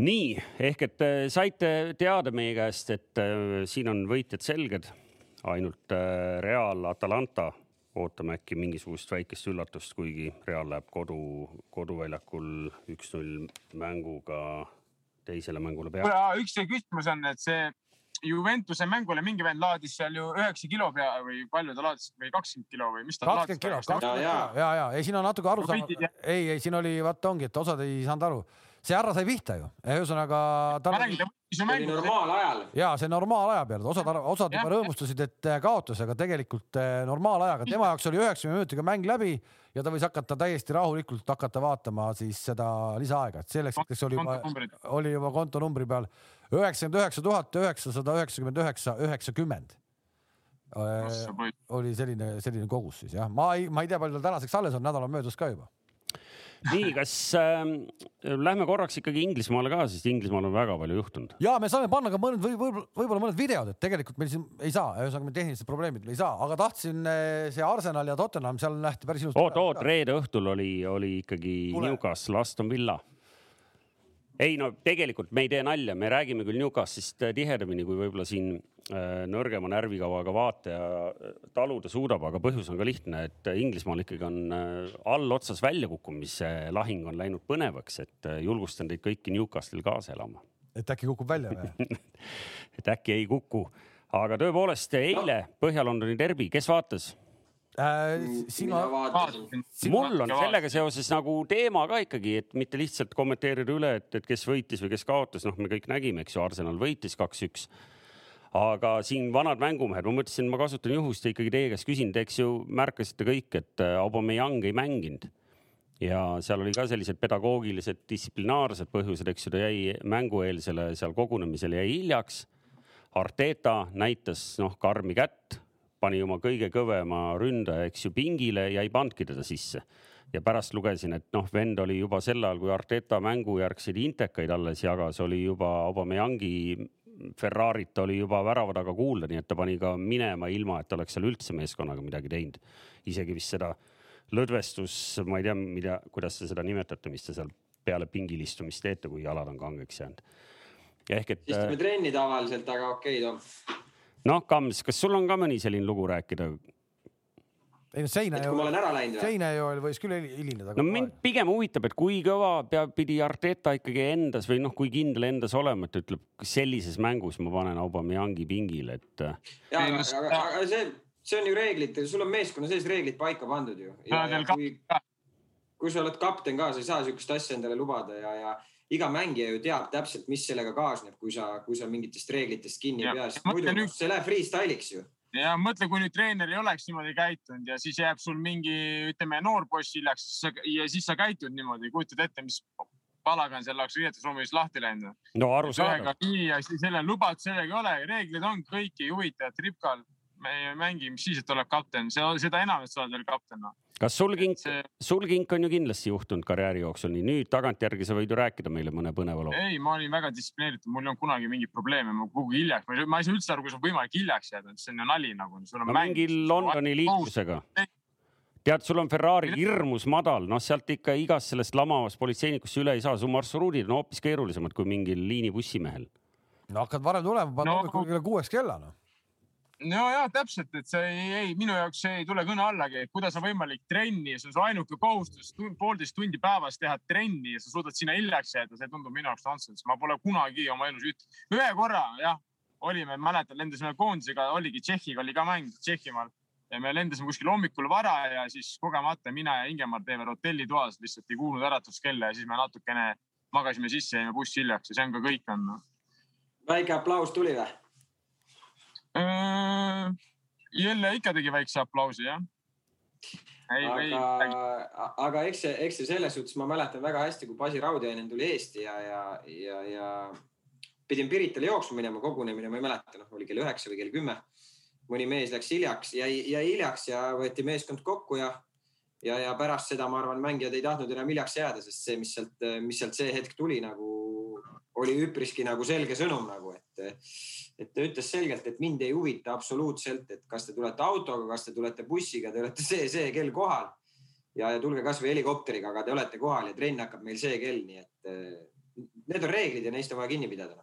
Speaker 2: nii ehk et äh, saite teada meie käest, et äh, siin on võitjad selged, ainult äh, Real, Atalanta. Ootame äkki mingisugust väikest üllatust, kuigi Real läheb kodu, koduväljakul üks-null mänguga teisele mängule peale.
Speaker 3: üks küsimus on, et see Juventuse mängule mingi vend laadis seal ju üheksa kilo pea või palju ta laadis? Või kakskümmend kilo või mis ta
Speaker 1: kakskümmend kilo, kakskümmend kilo. Ja, ja ei, siin on natuke aru saada. ei, ei, siin oli, vaata ongi, et osad ei saanud aru see härra sai pihta ju, ühesõnaga.
Speaker 4: oli normaalajal.
Speaker 1: ja see normaalaja peal, osad, osad juba rõõmustasid, et äh, kaotas, aga tegelikult äh, normaalajaga, tema jaoks oli üheksakümne minutiga mäng läbi ja ta võis hakata täiesti rahulikult hakata vaatama siis seda lisaaega, et selleks hetkeks oli juba, oli juba kontonumbri peal üheksakümmend üheksa tuhat üheksasada üheksakümmend üheksa, üheksakümmend. Oli selline, selline kogus siis jah, ma ei, ma ei tea, palju tal tänaseks alles on, nädal on möödas ka juba
Speaker 2: nii, kas äh, lähme korraks ikkagi Inglismaale ka, sest Inglismaal on väga palju juhtunud.
Speaker 1: ja me saame panna ka mõned või võib-olla võib mõned videod, et tegelikult meil siin ei saa, ühesõnaga meil tehnilised probleemid ei saa, aga tahtsin äh, see Arsenal ja Tottenham, seal nähti päris ilusti.
Speaker 2: oot, oot, reede õhtul oli, oli ikkagi. Newcastle, Aston Villa ei no tegelikult me ei tee nalja, me räägime küll Newcastist tihedamini kui võib-olla siin äh, nõrgema närvikavaga vaataja äh, taluda suudab, aga põhjus on ka lihtne, et Inglismaal ikkagi on äh, allotsas väljakukkumise lahing on läinud põnevaks, et julgustan teid kõiki Newcastle'il kaasa elama.
Speaker 1: et äkki kukub välja või
Speaker 2: et äkki ei kuku, aga tõepoolest eile Põhja-Londoni derbi, kes vaatas?
Speaker 1: Äh, sina
Speaker 2: vaatasin. mul on sellega seoses nagu teema ka ikkagi, et mitte lihtsalt kommenteerida üle, et, et kes võitis või kes kaotas, noh, me kõik nägime, eks ju, Arsenal võitis kaks-üks. aga siin vanad mängumehed, ma mõtlesin, ma kasutan juhust ja ikkagi teie käest küsin, te eks ju märkasite kõik, et äh, Aubameyang ei mänginud ja seal oli ka sellised pedagoogilised, distsiplinaarsed põhjused, eks ju, ta jäi mängueelsele seal kogunemisele jäi hiljaks. Arteta näitas noh karmi kätt pani oma kõige kõvema ründaja, eks ju, pingile ja ei pannudki teda sisse. ja pärast lugesin, et noh, vend oli juba sel ajal, kui Arteta mängujärgseid intekaid alles jagas, oli juba Aubameyangi Ferrarit oli juba värava taga kuulda, nii et ta pani ka minema, ilma et oleks seal üldse meeskonnaga midagi teinud. isegi vist seda lõdvestus, ma ei tea, mida, kuidas te seda nimetate, mis te seal peale pingil istumist teete, kui jalad on kangeks jäänud. ja ehk et.
Speaker 4: istume trenni tavaliselt, aga okei okay,, Tom
Speaker 2: noh, Kams, kas sul on ka mõni selline lugu rääkida?
Speaker 1: ei no seina
Speaker 4: ju,
Speaker 1: seina ju võis küll hilineda.
Speaker 2: no mind pigem huvitab, et kui kõva peab, pidi Arteta ikkagi endas või noh, kui kindel endas olema, et ütleb, sellises mängus ma panen Aubameyangi pingile, et.
Speaker 4: ja, aga, aga, aga see, see on ju reeglid, sul on meeskonna sees reeglid paika pandud ju. Kui, kui sa oled kapten ka, sa ei saa sihukest asja endale lubada ja, ja iga mängija ju teab täpselt, mis sellega kaasneb, kui sa, kui sa mingitest reeglitest kinni ei pea, siis muidu nüüd... see läheb freestyle'iks ju.
Speaker 3: Ja mõtle, kui nüüd treener ei oleks niimoodi käitunud ja siis jääb sul mingi, ütleme, noor poiss hiljaks ja siis sa käitud niimoodi, kujutad ette, mis palagan seal oleks riietusruumis lahti läinud.
Speaker 2: no arusaadav.
Speaker 3: nii ja siis selle lubatud sellega ei ole, reeglid on kõiki huvitavad. Tripkal me ei mängi, mis siis, et tuleb kapten, seda enam, et sa oled veel kapten no..
Speaker 2: Kas sul kink see..., sul kink on ju kindlasti juhtunud karjääri jooksul, nii nüüd tagantjärgi sa võid ju rääkida meile mõne põneva loo.
Speaker 3: ei, ma olin väga distsiplineeritud, mul ei olnud kunagi mingeid probleeme, ma kuhugi hiljaks, ma ei saa üldse aru, kuidas on võimalik hiljaks jääda, see on ju nali nagu.
Speaker 2: no mingi Londoni liiklusega tead, sul on Ferrari hirmus madal, noh, sealt ikka igast sellest lamavast politseinikust üle ei saa, su marsruudid on hoopis keerulisemad kui mingil liinibussimehel.
Speaker 1: no hakkad varem tulema, paned hommikul no. kella kuueks kella noh
Speaker 3: nojah, täpselt, et see ei, ei, minu jaoks see ei tule kõne allagi, et kuidas on võimalik trenni, see on su ainuke kohustus tund, poolteist tundi päevas teha trenni ja sa suudad sinna hiljaks jääda, see tundub minu jaoks nonsense, ma pole kunagi oma elus üht, ühe korra jah, olime, mäletan, lendasime koondisega, oligi Tšehhiga oli ka mäng Tšehhimaal ja me lendasime kuskil hommikul vara ja siis kogemata mina ja Ingemar teeme hotellitoas, lihtsalt ei kuulnud äratuskella ja siis me natukene magasime sisse, jäime bussi hiljaks ja see on ka kõik on.
Speaker 4: väike aplaus tuli või?
Speaker 3: Äh, jälle ikka tegi väikse aplausi, jah.
Speaker 4: aga, aga eks see, eks see selles suhtes ma mäletan väga hästi, kui Basi Raudjainen tuli Eesti ja, ja, ja, ja pidin Piritale jooksma minema, kogunemine, ma ei mäleta, noh, oli kell üheksa või kell kümme. mõni mees läks hiljaks, jäi, jäi hiljaks ja võeti meeskond kokku ja, ja, ja pärast seda ma arvan, mängijad ei tahtnud enam hiljaks jääda, sest see, mis sealt, mis sealt see hetk tuli nagu oli üpriski nagu selge sõnum nagu, et et ta ütles selgelt, et mind ei huvita absoluutselt, et kas te tulete autoga, kas te tulete bussiga, te olete see, see kell kohal. ja, ja tulge kasvõi helikopteriga, aga te olete kohal ja trenn hakkab meil see kell, nii et need on reeglid ja neist on vaja kinni pidada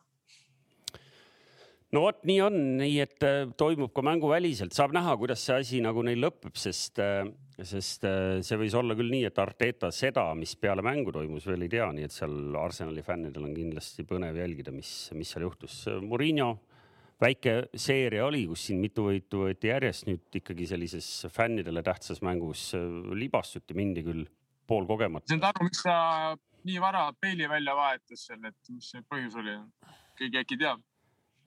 Speaker 2: no vot, nii on, nii et äh, toimub ka mänguväliselt, saab näha, kuidas see asi nagu neil lõpeb, sest, äh, sest äh, see võis olla küll nii, et Arteta seda, mis peale mängu toimus, veel ei tea, nii et seal Arsenali fännidel on kindlasti põnev jälgida, mis, mis seal juhtus. Murillo väike seeria oli, kus siin mitu võitu võeti järjest, nüüd ikkagi sellises fännidele tähtsas mängus libastuti, mindi küll poolkogemata.
Speaker 3: saad aru, miks ta nii vara peili välja vahetas seal, et mis see põhjus oli? keegi äkki teab?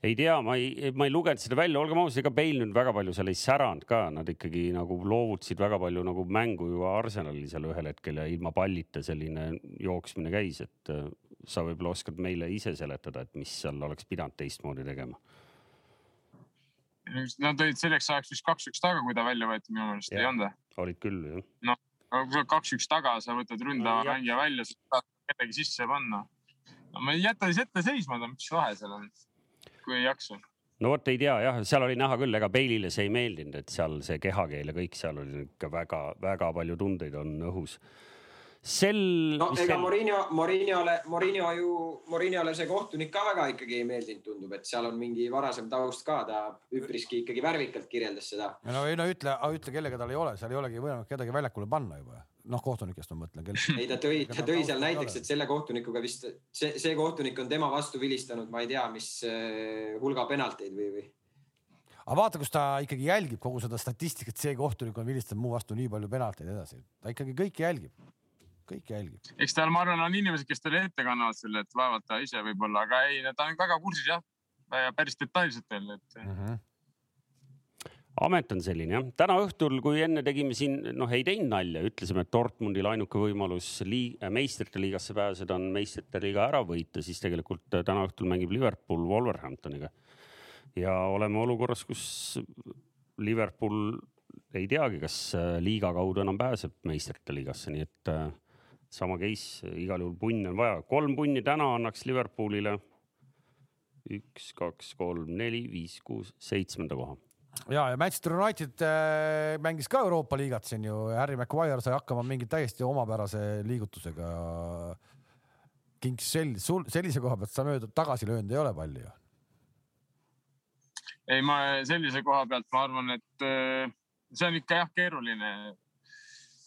Speaker 2: Ei tea, ma ei, ma ei lugenud seda välja, olgem ausad, ega Bale nüüd väga palju seal ei säranud ka, nad ikkagi nagu loovutasid väga palju nagu mängu ju Arsenalil seal ühel hetkel ja ilma pallita selline jooksmine käis, et äh, sa võib-olla oskad meile ise seletada, et mis seal oleks pidanud teistmoodi tegema.
Speaker 3: Nad olid selleks ajaks vist kaks-üks taga, kui ta välja võeti minu meelest, ei olnud või?
Speaker 2: olid küll jah.
Speaker 3: noh, kui sa oled kaks-üks taga, sa võtad ründava no, mängija välja, sa tahad kedagi sisse panna. no ma ei jäta siis ette seisma, mis vahe seal on kui ei jaksa.
Speaker 2: no vot ei tea jah, seal oli näha küll, ega Bale'ile see ei meeldinud, et seal see kehakeel ja kõik seal oli ikka väga-väga palju tundeid on õhus sel.
Speaker 4: no ega sel... Morinho, Morinhole, Morinho ju, Morinhole see kohtunik ka väga ikkagi ei meeldinud, tundub, et seal on mingi varasem taust ka, ta üpriski ikkagi värvikalt kirjeldas seda.
Speaker 1: no ei no ütle, ütle kellega tal ei ole, seal ei olegi võimalik kedagi väljakule panna juba noh, kohtunikest ma mõtlen.
Speaker 4: ei, ta tõi, ta tõi seal näiteks, et selle kohtunikuga vist see, see kohtunik on tema vastu vilistanud, ma ei tea, mis äh, hulga penalteid või, või.
Speaker 1: aga vaata, kus ta ikkagi jälgib kogu seda statistikat, see kohtunik on vilistanud mu vastu nii palju penalteid edasi, ta ikkagi kõike jälgib, kõike jälgib.
Speaker 3: eks tal, ma arvan, on inimesed, kes talle ette kannavad selle, et vaevalt ta ise võib-olla, aga ei, ta on väga kursis jah, päris detailselt veel, et mm. -hmm
Speaker 2: amet on selline jah, täna õhtul, kui enne tegime siin, noh, ei teinud nalja, ütlesime, et Dortmundil ainuke võimalus liig, meistrite liigasse pääseda on meistrite liiga ära võita, siis tegelikult täna õhtul mängib Liverpool Wolverhamptoniga. ja oleme olukorras, kus Liverpool ei teagi, kas liiga kaudu enam pääseb meistrite liigasse, nii et äh, sama case, igal juhul punni on vaja, kolm punni täna annaks Liverpoolile. Üks, kaks, kolm, neli, viis, kuus, seitsmenda koha
Speaker 1: ja, ja Manchester United äh, mängis ka Euroopa liigat siin ju, Harry Maguire sai hakkama mingi täiesti omapärase liigutusega. Kings sel-, sul sellise koha pealt sa mööda tagasi löönud ei ole palju ju?
Speaker 3: ei, ma sellise koha pealt ma arvan, et äh, see on ikka jah keeruline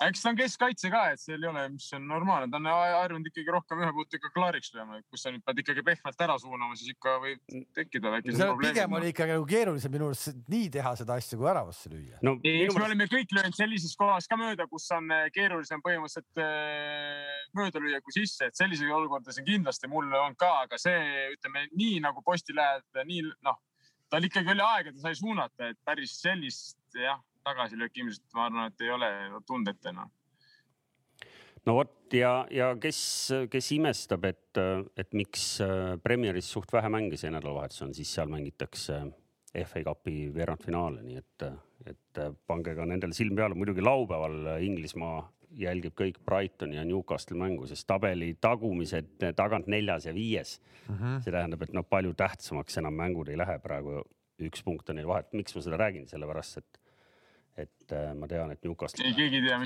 Speaker 3: eks ta on keskkaitse ka, et seal ei ole, mis on normaalne, ta on harjunud ikkagi rohkem ühe puutuga klaariks lööma, et kus sa nüüd pead ikkagi pehmelt ära suunama, siis ikka võib tekkida väikese
Speaker 1: no, probleemi. pigem oli ikka nagu keerulisem minu arust nii teha seda asja, kui väravasse lüüa
Speaker 3: no,. eks me oleme kõik löönud sellises kohas ka mööda, kus on eh, keerulisem põhimõtteliselt eh, mööda lüüa kui sisse, et selliseid olukordades on kindlasti mul on ka, aga see ütleme nii nagu posti lähed, nii noh, tal ikkagi oli aega, ta sai suunata, et päris sellist jah tagasilöök ilmselt ma arvan, et ei ole tundeta enam.
Speaker 2: no vot ja, ja kes, kes imestab, et, et miks äh, Premieris suht vähe mänge see nädalavahetus on, siis seal mängitakse FA Cupi veerandfinaale, nii et, et pange ka nendele silm peale, muidugi laupäeval Inglismaa jälgib kõik Brightoni ja Newcastle mängu, sest tabeli tagumised tagant neljas ja viies mm. -hmm. see tähendab, et noh, palju tähtsamaks enam mängud ei lähe praegu, üks punkt on neil vahet. miks ma seda räägin, sellepärast et et äh, ma tean, et Newcastle.
Speaker 3: ei, keegi ei tea.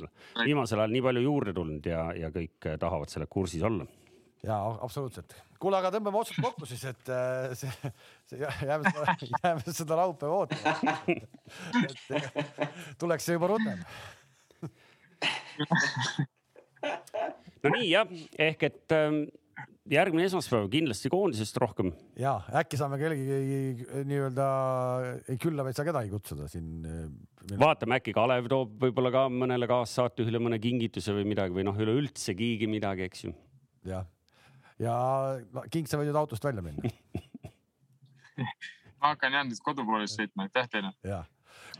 Speaker 2: viimasel ajal nii palju juurde tulnud ja, ja kõik äh, tahavad selle kursis olla.
Speaker 1: ja absoluutselt. kuule, aga tõmbame otsad kokku siis, et äh, see, see jääme seda, jääme seda laupäeva ootama. et tuleks see juba rutem
Speaker 2: no nii jah, ehk et ähm, järgmine esmaspäev kindlasti koondisest rohkem.
Speaker 1: ja äkki saame kellegi nii-öelda ei külla, vaid saa kedagi kutsuda siin.
Speaker 2: Eh, vaatame, äkki Kalev toob võib-olla ka mõnele kaassaatejuhile mõne kingituse või midagi või noh, üleüldse keegi midagi, eks ju.
Speaker 1: jah, ja no, King, sa võid nüüd autost välja minna
Speaker 3: ma hakkan jah nüüd kodu poole sõitma, aitäh teile.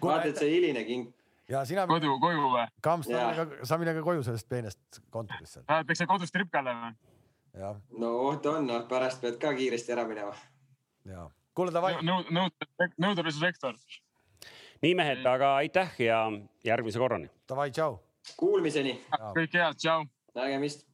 Speaker 4: vaata, et see hiline king
Speaker 1: ja sina.
Speaker 3: kodu, koju või?
Speaker 1: Kams, sa mine ka koju sellest peenest kontorist seal.
Speaker 3: Lähetakse kodust ripkale või?
Speaker 4: No oht on, noh pärast pead ka kiiresti ära minema.
Speaker 1: ja, kuule davai
Speaker 3: no,. nõud, nõudepesusektor.
Speaker 2: nii mehed, aga aitäh ja järgmise korrani.
Speaker 1: Davai, tšau.
Speaker 4: Kuulmiseni.
Speaker 3: kõike head, tšau.
Speaker 4: nägemist